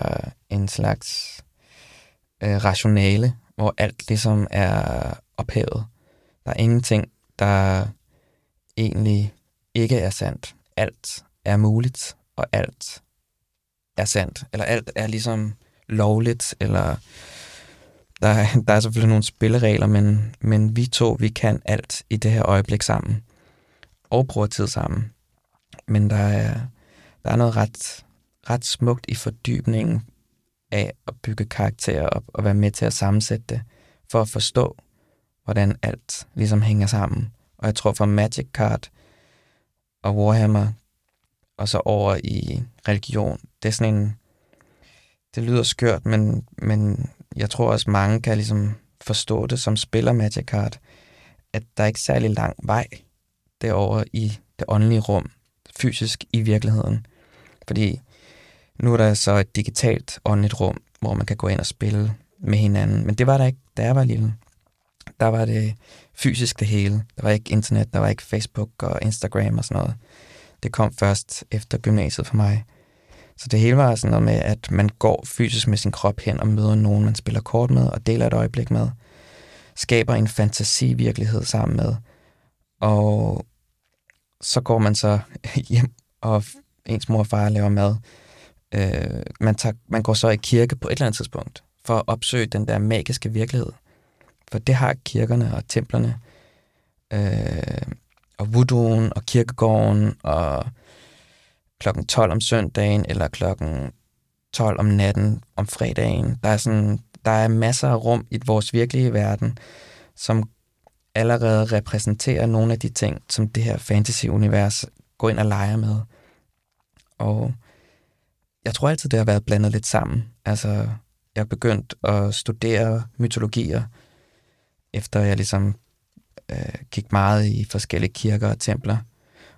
en slags øh, rationale, hvor alt ligesom er ophævet. Der er ingenting, der egentlig ikke er sandt. Alt er muligt, og alt er sandt. Eller alt er ligesom lovligt, eller der, er, der er selvfølgelig nogle spilleregler, men, men vi to, vi kan alt i det her øjeblik sammen. Og bruger tid sammen. Men der er, der er noget ret, ret smukt i fordybningen af at bygge karakterer op og være med til at sammensætte det, for at forstå, hvordan alt ligesom hænger sammen. Og jeg tror for Magic Card og Warhammer, og så over i religion, det er sådan en, det lyder skørt, men, men jeg tror også, mange kan ligesom forstå det, som spiller Magic Card, at der er ikke særlig lang vej derover i det åndelige rum, fysisk i virkeligheden. Fordi nu er der så et digitalt åndeligt rum, hvor man kan gå ind og spille med hinanden. Men det var der ikke, da jeg var lille. Der var det fysisk det hele. Der var ikke internet, der var ikke Facebook og Instagram og sådan noget. Det kom først efter gymnasiet for mig. Så det hele var sådan noget med, at man går fysisk med sin krop hen og møder nogen, man spiller kort med og deler et øjeblik med. Skaber en fantasivirkelighed sammen med. Og så går man så hjem, og ens mor og far laver mad. Øh, man, tager, man går så i kirke på et eller andet tidspunkt, for at opsøge den der magiske virkelighed. For det har kirkerne og templerne, øh, og voodooen og kirkegården, og klokken 12 om søndagen, eller klokken 12 om natten om fredagen. Der er, sådan, der er masser af rum i vores virkelige verden, som allerede repræsenterer nogle af de ting, som det her fantasy-univers går ind og leger med. Og jeg tror altid, det har været blandet lidt sammen. Altså, jeg er begyndt at studere mytologier, efter jeg ligesom øh, gik meget i forskellige kirker og templer,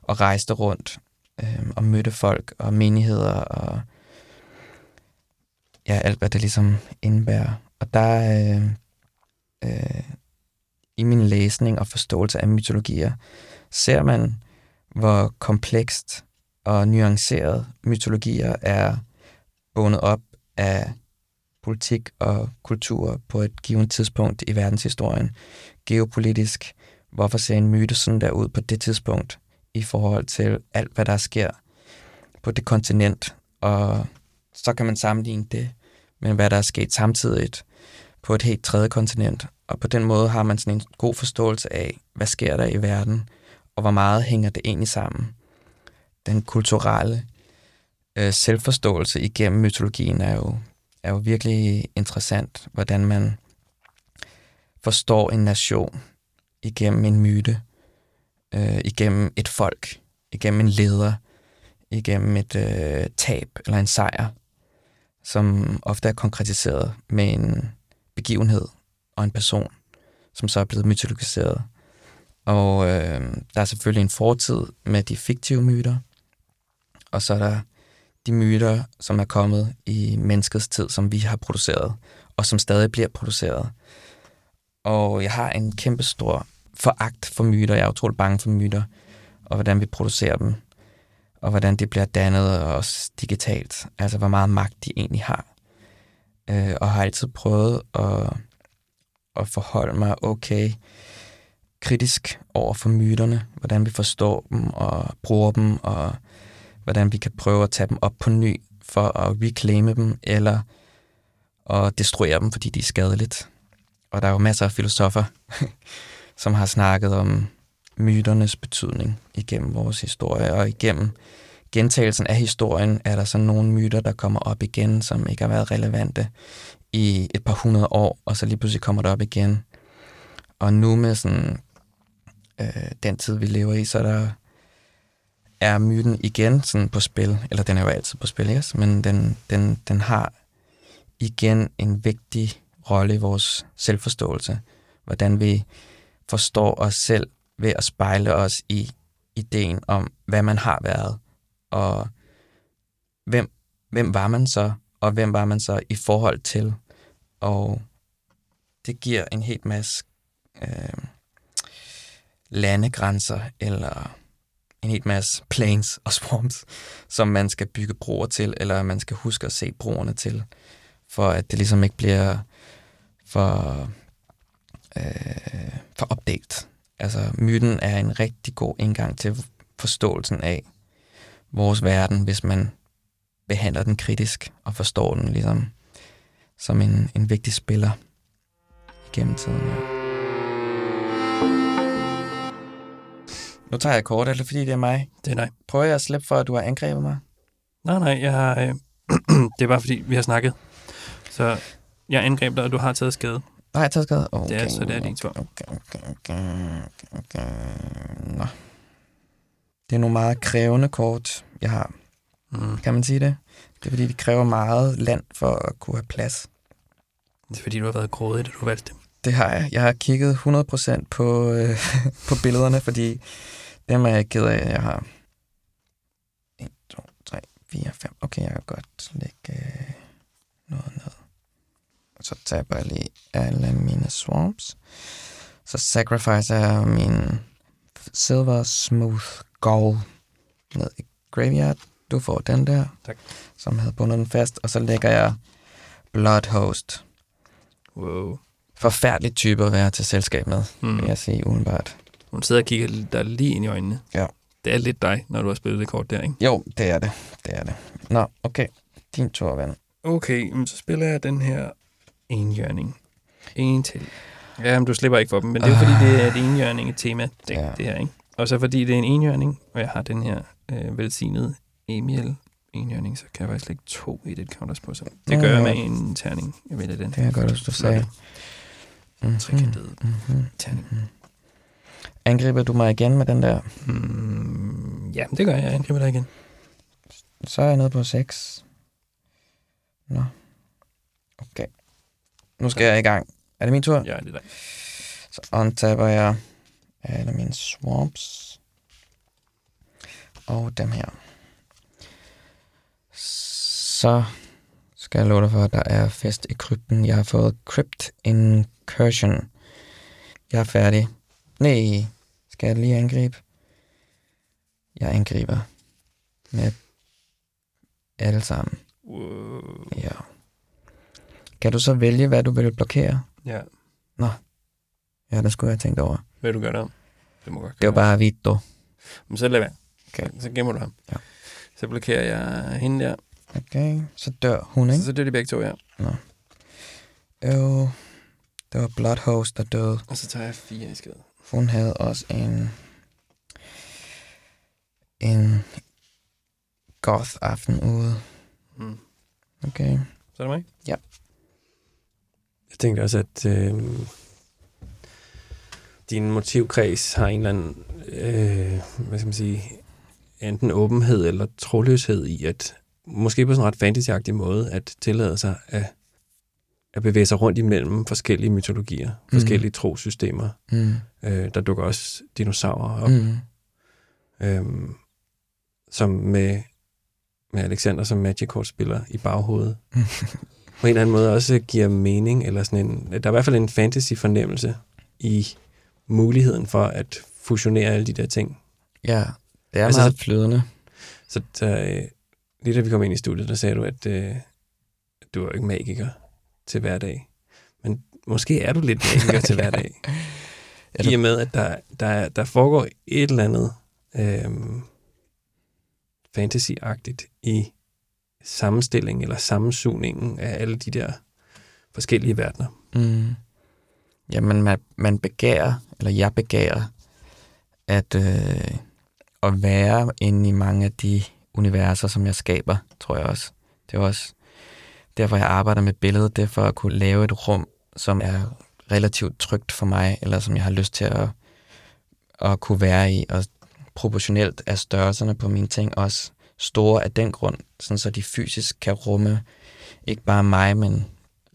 og rejste rundt øh, og mødte folk og menigheder og ja, alt hvad det ligesom indebærer. Og der øh, øh, i min læsning og forståelse af mytologier, ser man, hvor komplekst og nuancerede mytologier er bundet op af politik og kultur på et givet tidspunkt i verdenshistorien. Geopolitisk, hvorfor ser en myte sådan der ud på det tidspunkt i forhold til alt, hvad der sker på det kontinent. Og så kan man sammenligne det med, hvad der er sket samtidigt på et helt tredje kontinent. Og på den måde har man sådan en god forståelse af, hvad sker der i verden, og hvor meget hænger det egentlig sammen. Den kulturelle øh, selvforståelse igennem mytologien er jo, er jo virkelig interessant, hvordan man forstår en nation igennem en myte, øh, igennem et folk, igennem en leder, igennem et øh, tab eller en sejr, som ofte er konkretiseret med en begivenhed og en person, som så er blevet mytologiseret. Og øh, der er selvfølgelig en fortid med de fiktive myter, og så er der de myter, som er kommet i menneskets tid, som vi har produceret, og som stadig bliver produceret. Og jeg har en kæmpe stor foragt for myter. Jeg er utrolig bange for myter, og hvordan vi producerer dem, og hvordan det bliver dannet også digitalt. Altså, hvor meget magt de egentlig har. Øh, og har altid prøvet at, at forholde mig okay kritisk over for myterne, hvordan vi forstår dem og bruger dem, og hvordan vi kan prøve at tage dem op på ny for at reclaime dem, eller at destruere dem, fordi de er skadeligt. Og der er jo masser af filosofer, som har snakket om myternes betydning igennem vores historie, og igennem gentagelsen af historien er der så nogle myter, der kommer op igen, som ikke har været relevante i et par hundrede år, og så lige pludselig kommer der op igen. Og nu med sådan, øh, den tid, vi lever i, så er der er myten igen sådan på spil, eller den er jo altid på spil, yes, men den, den, den har igen en vigtig rolle i vores selvforståelse. Hvordan vi forstår os selv ved at spejle os i ideen om, hvad man har været, og hvem, hvem var man så, og hvem var man så i forhold til. Og det giver en helt masse øh, landegrænser, eller en helt masse planes og swamps, som man skal bygge broer til, eller man skal huske at se broerne til, for at det ligesom ikke bliver for, øh, for opdelt. Altså, myten er en rigtig god indgang til forståelsen af vores verden, hvis man behandler den kritisk og forstår den ligesom som en, en vigtig spiller igennem tiden. Ja. Nu tager jeg kort, eller fordi det er mig. Det er nej. Prøver jeg at slippe for, at du har angrebet mig? Nej, nej, jeg har, øh, det er bare fordi, vi har snakket. Så jeg angreb dig, og du har taget skade. Nej, jeg tager skade. Okay. Det er, så det er din tur. Okay, okay, okay, okay. Nå. Det er nogle meget krævende kort, jeg har. Mm. Kan man sige det? Det er fordi, de kræver meget land for at kunne have plads. Det er fordi, du har været grådig, da du valgte dem. Det har jeg. Jeg har kigget 100% på, øh, på billederne, fordi dem er jeg ked af, jeg har 1, 2, 3, 4, 5. Okay, jeg kan godt lægge øh, noget ned. Så taber jeg lige alle mine swamps. Så sacrificer jeg min Silver Smooth Gold ned i Graveyard. Du får den der, Tak. som havde bundet den fast. Og så lægger jeg Bloodhost. Wow. Forfærdelig type at være til selskab med, Mm. vil jeg sige umiddelbart. Hun sidder og kigger dig lige ind i øjnene. Ja. Det er lidt dig, når du har spillet det kort der, ikke? Jo, det er det. Det er det. Nå, okay. Din tur, ven. Okay, men så spiller jeg den her enhjørning. En til. Ja, men du slipper ikke for dem, men det er jo fordi, det er et enhjørning et tema, det, Ja. ja. det her, ikke? Og så fordi det er en enhjørning, og jeg har den her øh, velsignede Emil enhjørning, så kan jeg faktisk lægge to i det counters på sig. Det gør jeg med en terning. Jeg vælger den. Det er godt, hvis du sagde. Mm-hmm. Trekantet Mm-hmm. terning. Angriber du mig igen med den der? Mm, ja, det gør jeg. Jeg angriber dig igen. Så er jeg nede på 6. Nå. Okay. Nu skal jeg i gang. Er det min tur? Ja, det er dig. Så untapper jeg alle mine swamps. Og dem her. Så skal jeg love dig for, at der er fest i krypten. Jeg har fået Crypt Incursion. Jeg er færdig. Nej, skal jeg lige angribe? Jeg angriber med alle sammen. Wow. Ja. Kan du så vælge, hvad du vil blokere? Ja. Ja, det skulle jeg have tænkt over. Hvad du gør der? Det må godt Det var gøre. bare Vito. Men så lad være. Okay. Så gemmer du ham. Ja. Så blokerer jeg hende der. Okay, så dør hun, Så, ikke? så dør de begge to, ja. Jo, det var Bloodhost, der døde. Og så tager jeg fire i skade. Hun havde også en... En goth-aften ude. Mm. Okay. Så er det mig? Ja. Jeg tænkte også, at øh, din motivkreds har en eller anden, øh, hvad skal man sige, enten åbenhed eller troløshed i, at måske på sådan en ret fantasyagtig måde, at tillade sig at, at bevæge sig rundt imellem forskellige mytologier, Mm. forskellige trosystemer. Mm. Øh, der dukker også dinosaurer op, Mm. øhm, som med, med Alexander som Magic spiller i baghovedet. på en eller anden måde også giver mening, eller sådan en, der er i hvert fald en fantasy-fornemmelse i muligheden for at fusionere alle de der ting. Ja, det er Altså, meget flydende. Så der, øh, lige da vi kom ind i studiet, der sagde du, at øh, du er jo ikke magiker til hverdag. Men måske er du lidt magiker til hverdag. Er I og med, at der, der, der foregår et eller andet øhm, fantasy-agtigt i sammenstilling eller sammensugningen af alle de der forskellige verdener. Mm. Jamen, man, man begærer, eller jeg begærer, at, øh, at være inde i mange af de universer, som jeg skaber, tror jeg også. Det er også derfor, jeg arbejder med billedet. Det er for at kunne lave et rum, som er relativt trygt for mig, eller som jeg har lyst til at, at kunne være i. Og proportionelt er størrelserne på mine ting også store af den grund, sådan så de fysisk kan rumme ikke bare mig, men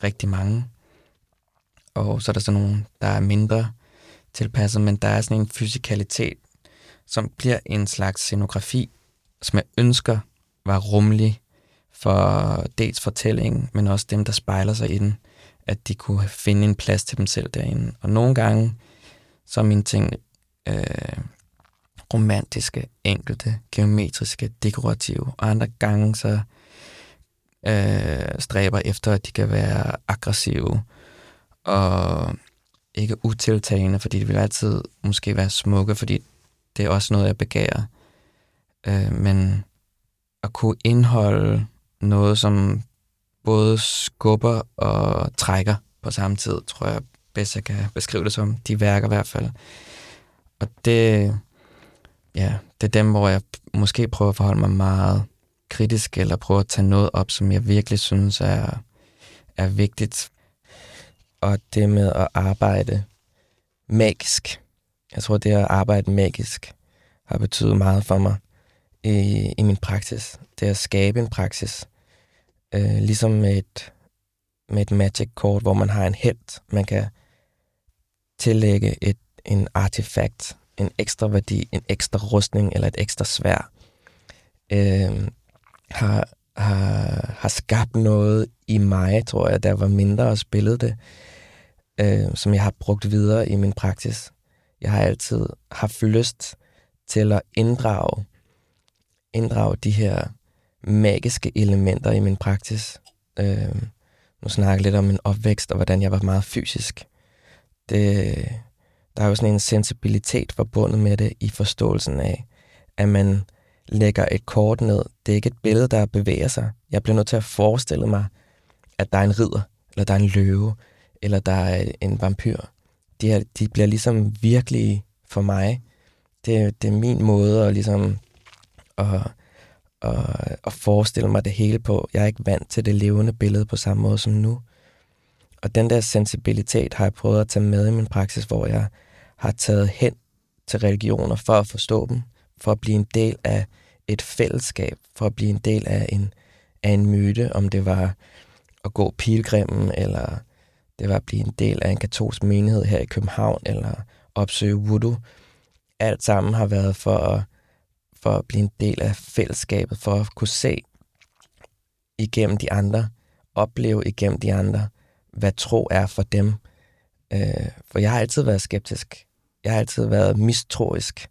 rigtig mange. Og så er der sådan nogle, der er mindre tilpasset, men der er sådan en fysikalitet, som bliver en slags scenografi, som jeg ønsker var rummelig for dels fortællingen, men også dem, der spejler sig i den, at de kunne finde en plads til dem selv derinde. Og nogle gange, så er mine ting øh, romantiske, enkelte, geometriske, dekorative, og andre gange så øh, stræber efter, at de kan være aggressive og ikke utiltagende, fordi de vil altid måske være smukke, fordi det er også noget, jeg begærer. Øh, men at kunne indholde noget, som både skubber og trækker på samme tid, tror jeg bedst, jeg kan beskrive det som. De værker i hvert fald. Og det, ja, det er dem, hvor jeg måske prøver at forholde mig meget kritisk, eller prøver at tage noget op, som jeg virkelig synes er, er vigtigt. Og det med at arbejde magisk. Jeg tror, det at arbejde magisk har betydet meget for mig i, i min praksis. Det at skabe en praksis. Øh, ligesom med et, med et magic-kort, hvor man har en held, man kan tillægge et, en artefakt, en ekstra værdi, en ekstra rustning eller et ekstra svær, øh, har, har, har skabt noget i mig, tror jeg, der var mindre og spillede det, øh, som jeg har brugt videre i min praksis. Jeg har altid haft lyst til at inddrage, inddrage de her magiske elementer i min praksis. Øh, nu snakker jeg lidt om min opvækst, og hvordan jeg var meget fysisk. Det, der er jo sådan en sensibilitet forbundet med det i forståelsen af, at man lægger et kort ned. Det er ikke et billede, der bevæger sig. Jeg bliver nødt til at forestille mig, at der er en ridder, eller der er en løve, eller der er en vampyr. De, her, de bliver ligesom virkelige for mig. Det, det er min måde at ligesom og, og, og forestille mig det hele på. Jeg er ikke vant til det levende billede på samme måde som nu. Og den der sensibilitet har jeg prøvet at tage med i min praksis, hvor jeg har taget hen til religioner for at forstå dem, for at blive en del af et fællesskab, for at blive en del af en, af en myte, om det var at gå pilgrimmen, eller det var at blive en del af en katolsk menighed her i København, eller opsøge voodoo. Alt sammen har været for at, for at blive en del af fællesskabet, for at kunne se igennem de andre, opleve igennem de andre, hvad tro er for dem. Øh, for jeg har altid været skeptisk. Jeg har altid været mistroisk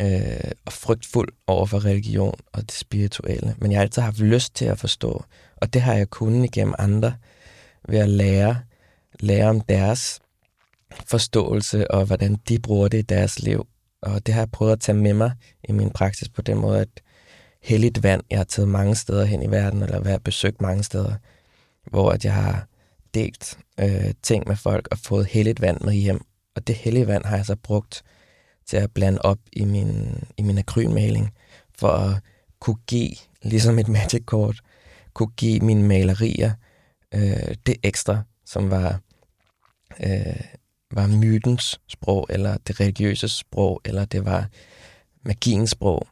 øh, og frygtfuld over for religion og det spirituelle. Men jeg har altid haft lyst til at forstå, og det har jeg kunnet igennem andre ved at lære, lære om deres forståelse og hvordan de bruger det i deres liv. Og det har jeg prøvet at tage med mig i min praksis på den måde, at helligt vand, jeg har taget mange steder hen i verden, eller været besøgt mange steder, hvor at jeg har delt øh, ting med folk og fået helligt vand med hjem. Og det hellige vand har jeg så brugt til at blande op i min, i min akrylmaling, for at kunne give, ligesom et magic-kort, kunne give mine malerier øh, det ekstra, som var, øh, var mytens sprog, eller det religiøse sprog, eller det var magiens sprog.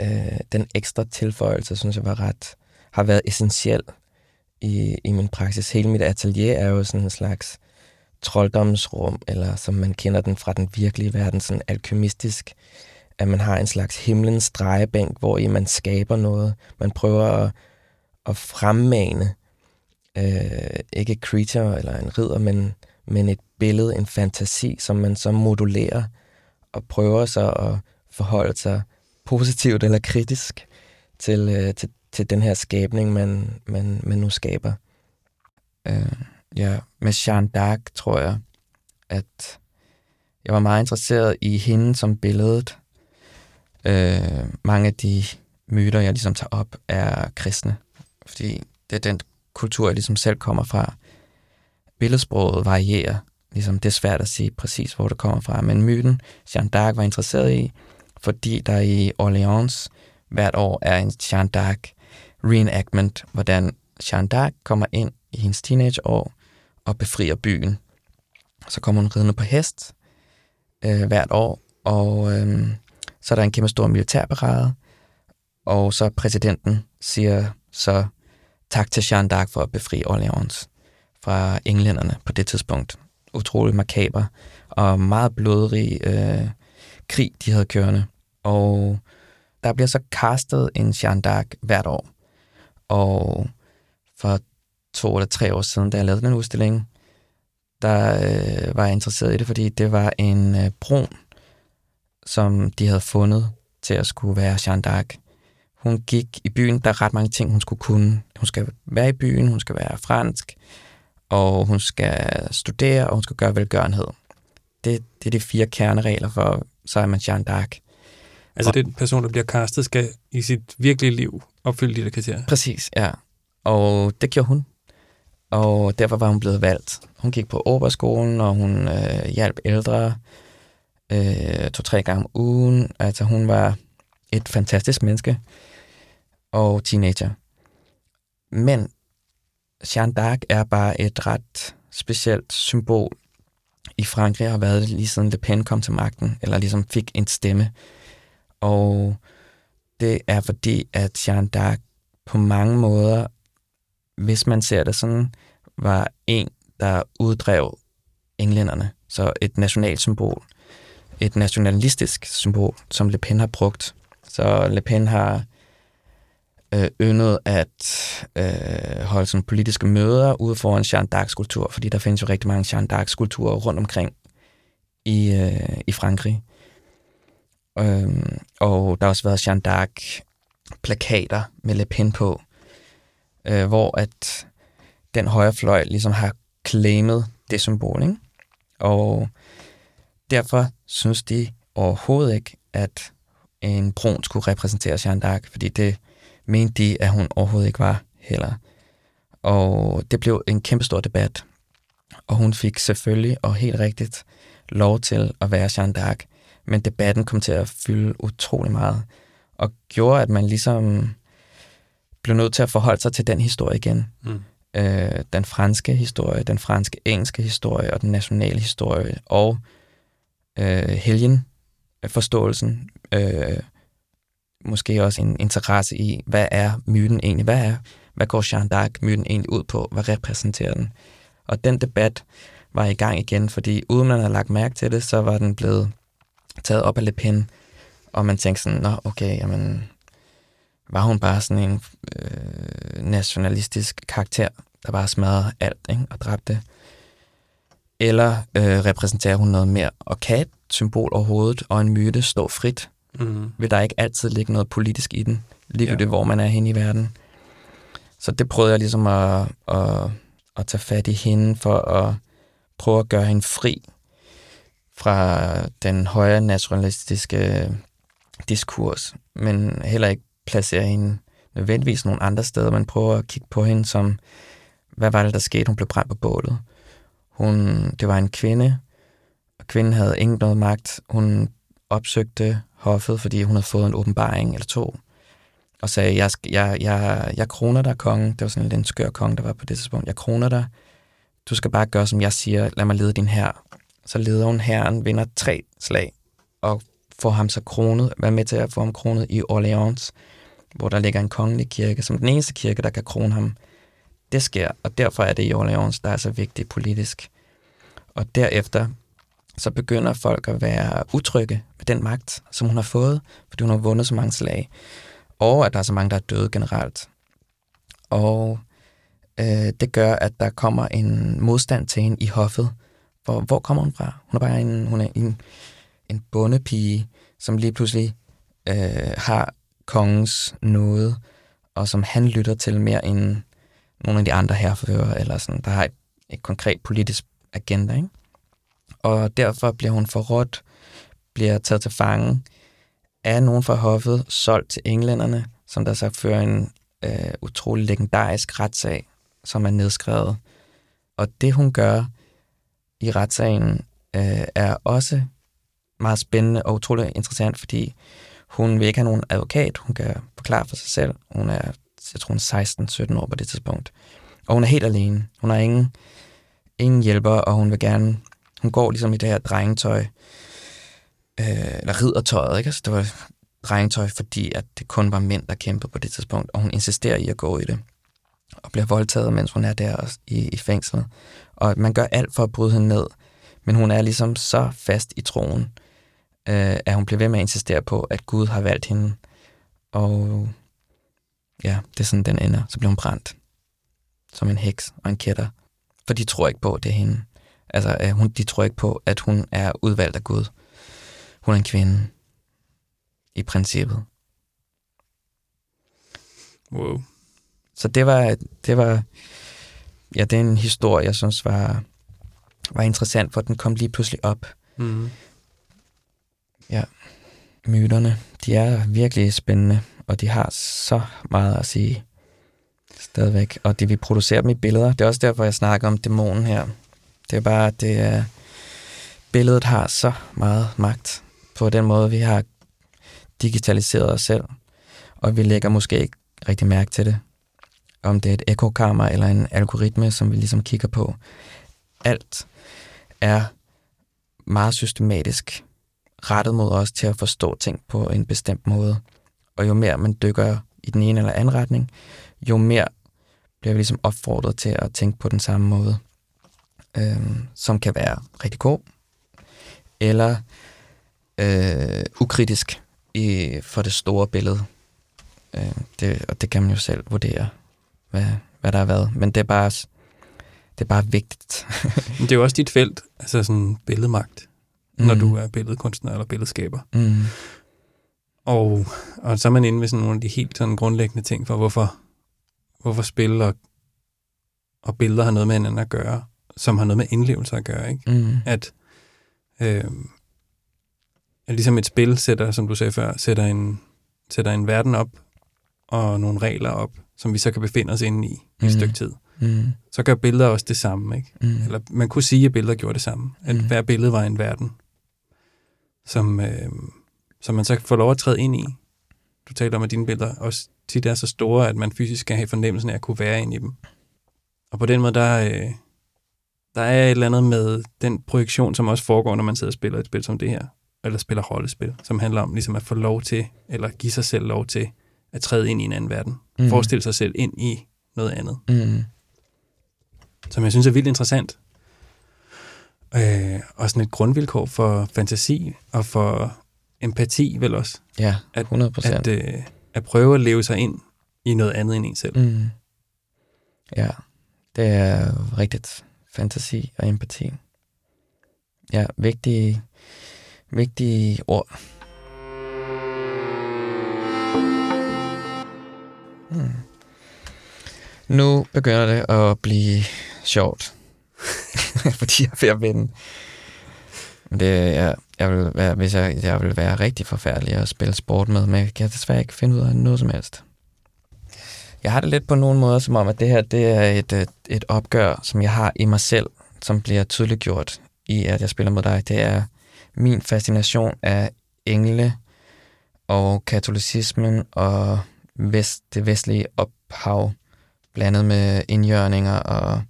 Øh, den ekstra tilføjelse, synes jeg var ret, har været essentiel i, i min praksis. Hele mit atelier er jo sådan en slags trolddomsrum, eller som man kender den fra den virkelige verden, sådan alkymistisk, at man har en slags himlens drejebænk, hvor i man skaber noget. Man prøver at, at fremmane, øh, ikke creature eller en ridder, men, men et billede, en fantasi, som man så modulerer og prøver sig at forholde sig positivt eller kritisk til, øh, til, til den her skabning, man, man, man nu skaber. Øh, ja, med Jeanne d'Arc tror jeg, at jeg var meget interesseret i hende som billedet. Øh, mange af de myter, jeg ligesom tager op, er kristne, fordi det er den kultur, jeg ligesom selv kommer fra. Billedsproget varierer, ligesom det er svært at sige præcis, hvor det kommer fra, men myten, Jeanne d'Arc var interesseret i, fordi der i Orleans hvert år er en Jeanne d'Arc reenactment, hvordan Jeanne d'Arc kommer ind i hendes teenageår og befrier byen. Så kommer hun ridende på hest øh, hvert år, og øh, så er der en kæmpe stor militærparade, og så præsidenten siger så tak til Jeanne d'Arc for at befri Orleans fra englænderne på det tidspunkt. Utrolig makaber og meget blodrig øh, krig, de havde kørende. Og der bliver så castet en Jeanne d'Arc hvert år. Og for to eller tre år siden, da jeg lavede den udstilling, der øh, var jeg interesseret i det, fordi det var en øh, brun, som de havde fundet til at skulle være Jeanne d'Arc. Hun gik i byen, der er ret mange ting, hun skulle kunne. Hun skal være i byen, hun skal være fransk, og hun skal studere, og hun skal gøre velgørenhed. Det, det er de fire kerneregler for, så man Jeanne d'Arc. Altså den person, der bliver castet, skal i sit virkelige liv opfylde de der kriterier? Præcis, ja. Og det gjorde hun. Og derfor var hun blevet valgt. Hun gik på Oberskolen, og hun øh, hjalp ældre øh, to-tre gange om ugen. Altså hun var et fantastisk menneske og teenager. Men Jeanne d'Arc er bare et ret specielt symbol i Frankrig og har været lige siden Le Pen kom til magten, eller ligesom fik en stemme. Og det er fordi, at Jeanne d'Arc på mange måder, hvis man ser det sådan, var en, der uddrev englænderne. Så et nationalt symbol. Et nationalistisk symbol, som Le Pen har brugt. Så Le Pen har øh, yndet at øh, holde sådan politiske møder ude foran Jeanne d'Arc-skulptur, fordi der findes jo rigtig mange Jeanne d'Arc-skulpturer rundt omkring i, øh, i Frankrig. Øhm, og der har også været Jeanne d'Arc-plakater med Le Pen på, øh, hvor at den højre fløj ligesom har claimet det symbol, ikke? Og derfor synes de overhovedet ikke, at en brun skulle repræsentere Jeanne d'Arc, fordi det mente de, at hun overhovedet ikke var heller. Og det blev en kæmpe stor debat, og hun fik selvfølgelig, og helt rigtigt, lov til at være Jeanne d'Arc men debatten kom til at fylde utrolig meget, og gjorde, at man ligesom blev nødt til at forholde sig til den historie igen. Mm. Øh, den franske historie, den franske-engelske historie og den nationale historie, og øh, helgen, forståelsen, øh, måske også en interesse i, hvad er myten egentlig, hvad er, hvad går Jean d'Arc-myten egentlig ud på, hvad repræsenterer den? Og den debat var i gang igen, fordi uden man havde lagt mærke til det, så var den blevet taget op af Le Pen, og man tænkte sådan, nå okay, jamen, var hun bare sådan en øh, nationalistisk karakter, der bare smadrede alt ikke? og dræbte? Eller øh, repræsenterer hun noget mere? Og kan et symbol overhovedet og en myte stå frit? Mm. Vil der ikke altid ligge noget politisk i den? Ligegyldigt, ja. hvor man er hen i verden. Så det prøvede jeg ligesom at, at, at tage fat i hende for at prøve at gøre hende fri fra den højre nationalistiske diskurs, men heller ikke placere hende nødvendigvis nogle andre steder, men prøve at kigge på hende som, hvad var det, der skete? Hun blev brændt på bålet. Hun, det var en kvinde, og kvinden havde ingen noget magt. Hun opsøgte hoffet, fordi hun havde fået en åbenbaring eller to, og sagde, jeg, jeg, jeg, jeg kroner dig, konge. Det var sådan en skør konge, der var på det tidspunkt. Jeg kroner dig. Du skal bare gøre, som jeg siger. Lad mig lede din her. Så leder hun herren, vinder tre slag, og får ham så kronet, være med til at få ham kronet i Orleans, hvor der ligger en kongelig kirke, som den eneste kirke, der kan krone ham. Det sker, og derfor er det i Orleans, der er så vigtigt politisk. Og derefter, så begynder folk at være utrygge med den magt, som hun har fået, fordi hun har vundet så mange slag og at der er så mange, der er døde generelt. Og øh, det gør, at der kommer en modstand til hende i hoffet. Hvor, hvor kommer hun fra? Hun er bare en, hun er en, en bondepige, som lige pludselig øh, har kongens nåde, og som han lytter til mere end nogle af de andre herfører, eller sådan, der har et, et konkret politisk agenda. Ikke? Og derfor bliver hun forrådt, bliver taget til fange, er nogen fra hoffet solgt til englænderne, som der så fører en øh, utrolig legendarisk retssag, som er nedskrevet. Og det, hun gør i retssagen, øh, er også meget spændende og utrolig interessant, fordi hun vil ikke have nogen advokat. Hun kan forklare for sig selv. Hun er, jeg tror, hun er 16-17 år på det tidspunkt. Og hun er helt alene. Hun har ingen, ingen hjælper, og hun vil gerne... Hun går ligesom i det her drengetøj, øh, eller riddertøjet, ikke? Altså, det var drengetøj, fordi at det kun var mænd, der kæmpede på det tidspunkt, og hun insisterer i at gå i det, og bliver voldtaget, mens hun er der i, i fængslet. Og man gør alt for at bryde hende ned, men hun er ligesom så fast i troen, øh, at hun bliver ved med at insistere på, at Gud har valgt hende. Og ja, det er sådan, den ender. Så bliver hun brændt som en heks og en kætter, for de tror ikke på, at det er hende. Altså, øh, hun, de tror ikke på, at hun er udvalgt af Gud. Hun er en kvinde. I princippet. Wow. Så det var, det var, ja, det er en historie, jeg synes var, var interessant, for den kom lige pludselig op. Mm. Ja, myterne, de er virkelig spændende, og de har så meget at sige stadigvæk. Og det vi producerer dem i billeder, det er også derfor, jeg snakker om dæmonen her. Det er bare, at det er, billedet har så meget magt på den måde, vi har digitaliseret os selv, og vi lægger måske ikke rigtig mærke til det. Om det er et ekokammer eller en algoritme, som vi ligesom kigger på. Alt er meget systematisk rettet mod os til at forstå ting på en bestemt måde. Og jo mere man dykker i den ene eller anden retning, jo mere bliver vi ligesom opfordret til at tænke på den samme måde, øhm, som kan være rigtig god, eller øh, ukritisk i, for det store billede. Øh, det, og det kan man jo selv vurdere, hvad, hvad der har været. Men det er bare, det er bare vigtigt. Men det er jo også dit felt, altså sådan billedmagt, mm. når du er billedkunstner eller billedskaber. Mm. Og, og så er man inde ved sådan nogle af de helt sådan grundlæggende ting for, hvorfor, hvorfor spil og, og billeder har noget med hinanden at gøre, som har noget med indlevelse at gøre. Ikke? Mm. At øh, at ligesom et spil sætter, som du sagde før, sætter en, sætter en verden op og nogle regler op, som vi så kan befinde os inde i mm. i et stykke tid. Mm. Så gør billeder også det samme. Ikke? Mm. Eller man kunne sige, at billeder gjorde det samme. At Mm. hver billede var en verden, som, øh, som man så får lov at træde ind i. Du taler om, at dine billeder også tit er så store, at man fysisk kan have fornemmelsen af at kunne være inde i dem. Og på den måde, der, øh, der er et eller andet med den projektion, som også foregår, når man sidder og spiller et spil som det her eller spiller rollespil, som handler om ligesom at få lov til, eller give sig selv lov til, at træde ind i en anden verden. Mm. Forestille sig selv ind i noget andet. Mm. Som jeg synes er vildt interessant. Øh, og sådan et grundvilkår for fantasi og for empati vel også. Ja, At- 100 procent. At, øh, at prøve at leve sig ind i noget andet end en selv. Mm. Ja, det er rigtigt. Fantasi og empati. Ja, vigtige, vigtige ord. Hmm. Nu begynder det at blive sjovt. Fordi jeg er ved at vinde. Men det, jeg, jeg vil være, hvis jeg, jeg vil være rigtig forfærdelig at spille sport med, men jeg kan desværre ikke finde ud af noget som helst. Jeg har det lidt på nogle måder, som om, at det her det er et, øh, et, opgør, som jeg har i mig selv, som bliver tydeligt gjort i, at jeg spiller mod dig. Det er min fascination af engle og katolicismen og vest, det vestlige ophav, blandet med indjørninger og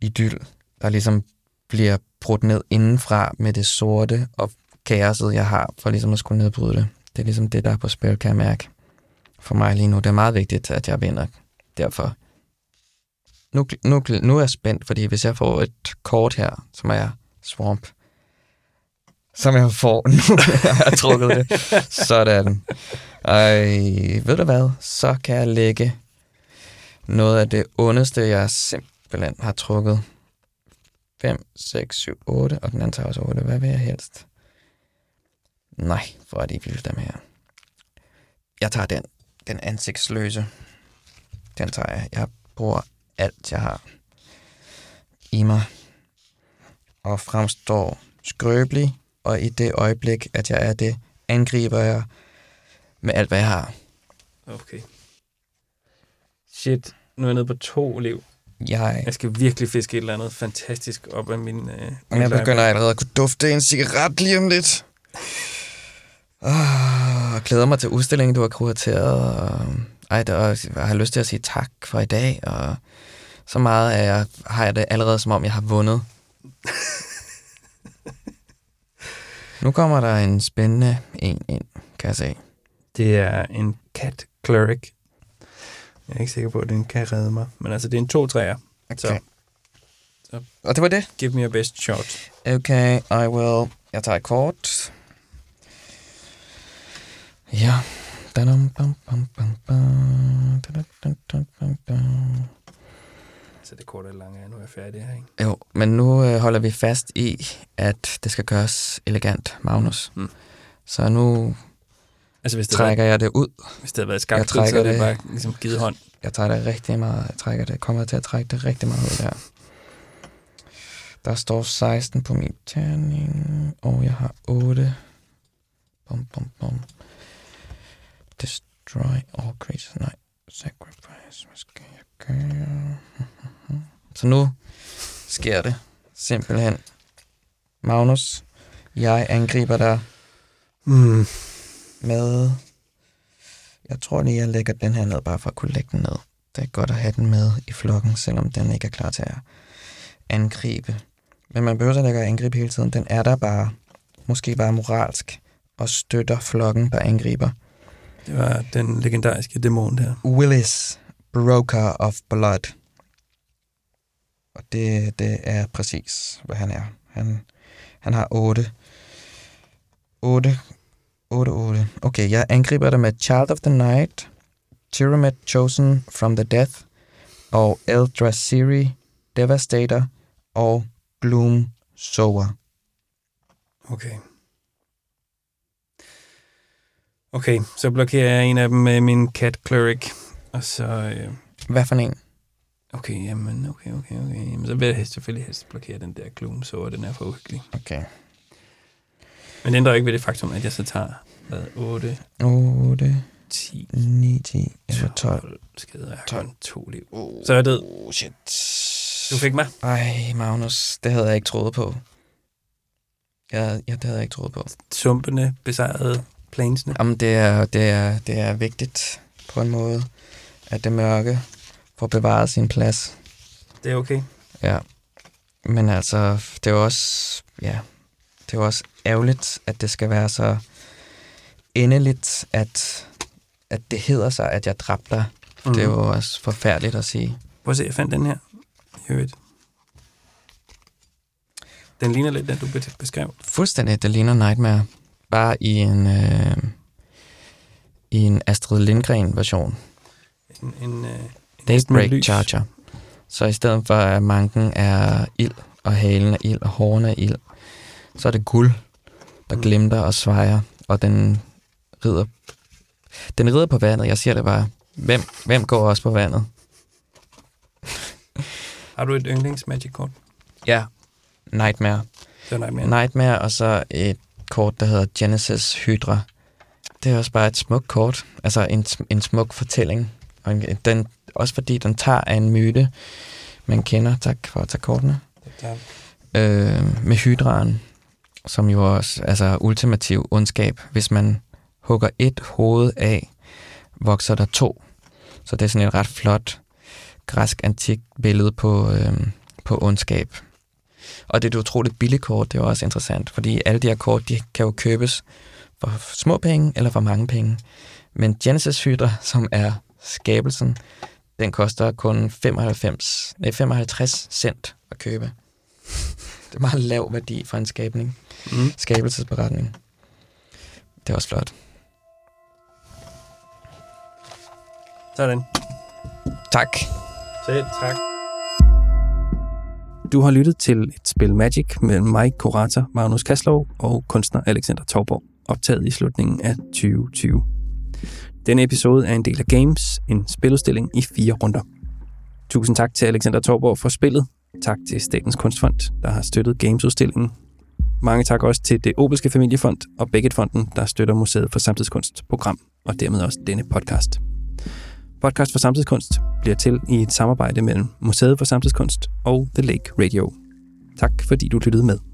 idyll, der ligesom bliver brudt ned indenfra med det sorte og kaoset, jeg har, for ligesom at skulle nedbryde det. Det er ligesom det, der er på spil, kan jeg mærke. For mig lige nu. Det er meget vigtigt, at jeg vinder. Derfor. Nu, nu, nu er jeg spændt, fordi hvis jeg får et kort her, som er Swamp, som jeg får nu, har trukket det. Sådan. Ej, ved du hvad? Så kan jeg lægge noget af det ondeste, jeg simpelthen har trukket. 5, 6, 7, 8, og den anden tager også 8. Hvad vil jeg helst? Nej, hvor er de vilde dem her. Jeg tager den, den ansigtsløse. Den tager jeg. Jeg bruger alt, jeg har i mig. Og fremstår skrøbelig, og i det øjeblik, at jeg er det, angriber jeg med alt, hvad jeg har. Okay. Shit, nu er jeg nede på to liv. Jeg, Jeg skal virkelig fiske et eller andet fantastisk op af min... Øh, jeg begynder allerede at kunne dufte en cigaret lige om lidt. Oh, jeg glæder mig til udstillingen, du har kurateret. Og, ej, der, og jeg har lyst til at sige tak for i dag. Og så meget af jeg, har jeg det allerede, som om jeg har vundet. nu kommer der en spændende en ind, kan jeg se. Det er en cat cleric. Jeg er ikke sikker på, at den kan redde mig. Men altså, det er en to træer. Så Okay. Så. Og det var det? give me your best shot. Okay, I will. Jeg tager et kort. Dum. Så det korte og lange er, nu er jeg færdig her, ikke? Jo, men nu øh, holder vi fast i, at det skal gøres elegant, Magnus. Mm. Så nu Altså, hvis det, havde, trækker jeg det ud. hvis det havde været skakspil, så trækker er det bare ligesom givet hånd. Jeg tager det rigtig meget. Jeg trækker det. Kommer til at trække det rigtig meget ud der. Der står 16 på min terning, og jeg har 8. Bum, bum, bum. Destroy all creatures. Nej, sacrifice. Hvad skal jeg gøre? Så nu sker det simpelthen. Magnus, jeg angriber dig Mm. med... Jeg tror lige, jeg lægger den her ned, bare for at kunne lægge den ned. Det er godt at have den med i flokken, selvom den ikke er klar til at angribe. Men man behøver ikke at angribe hele tiden. Den er der bare, måske bare moralsk, og støtter flokken, der angriber. Det var den legendariske dæmon der. Willis, Broker of Blood. Og det, det er præcis, hvad han er. Han, han har 8. 8. 8, 8. Okay, jeg angriber dig med Child of the Night, Tyramid Chosen from the Death, og Eldrasiri, Devastator, og Gloom Sower. Okay. Okay, så blokerer jeg en af dem med min cat cleric. Og så... Øh, Hvad for en? Okay, jamen, okay, okay, okay. Jamen, så vil jeg selvfølgelig helst blokere den der gloom, så den er for uhyggelig. Okay. Men det ændrer ikke ved det faktum, at jeg så tager hvad, 8, 8, 10, 9, 10, 11, 12. 12 skader. Jeg har 12. kun to liv. Oh, Så er jeg død. Oh, shit. Du fik mig. Ej, Magnus, det havde jeg ikke troet på. Ja, ja det havde jeg ikke troet på. Sumpene besejrede planesene. Jamen, det er, det, er, det er vigtigt på en måde, at det mørke får bevaret sin plads. Det er okay. Ja. Men altså, det er også, ja, det er også ærgerligt, at det skal være så endeligt, at, at det hedder sig, at jeg dræbte dig. Mm. Det er jo også forfærdeligt at sige. Prøv at se, jeg fandt den her. Øvrigt. Den ligner lidt den, du be- beskrev. Fuldstændig, det ligner Nightmare. Bare i en, øh, i en Astrid Lindgren-version. En, en, øh, med Daybreak lys. Charger. Så i stedet for, at manken er ild, og halen er ild, og hårene er ild, så er det guld, der Mm. glimter og svejer, og den rider, den rider på vandet. Jeg siger det bare. Hvem, hvem går også på vandet? Har du et yndlings Magic-kort? Ja, Nightmare. Det var Nightmare. Nightmare, og så et kort, der hedder Genesis Hydra. Det er også bare et smukt kort, altså en, en smuk fortælling. Og en, den, også fordi den tager af en myte, man kender. Tak for at tage kortene. Ja. Øh, med Hydraen, som jo også altså ultimativ ondskab. Hvis man hugger et hoved af, vokser der to. Så det er sådan et ret flot græsk antik billede på, øh, på ondskab. Og det er et utroligt billigt kort, det er også interessant, fordi alle de her kort, de kan jo købes for små penge eller for mange penge. Men Genesis Hydra, som er skabelsen, den koster kun 95, nej, 55 cent at købe. Det er meget lav værdi for en skabning. Mm. Skabelsesberetning. Det er også flot. Sådan. Tak. Selv tak. Du har lyttet til et spil Magic mellem mig, kurator Magnus Kaslov og kunstner Alexander Torborg, optaget i slutningen af 2020. Denne episode er en del af Games, en spiludstilling i fire runder. Tusind tak til Alexander Torborg for spillet. Tak til Statens Kunstfond, der har støttet Games-udstillingen. Mange tak også til det Obelske Familiefond og Beckett-fonden, der støtter Museet for Samtidskunst program, og dermed også denne podcast. Podcast for Samtidskunst bliver til i et samarbejde mellem Museet for Samtidskunst og The Lake Radio. Tak fordi du lyttede med.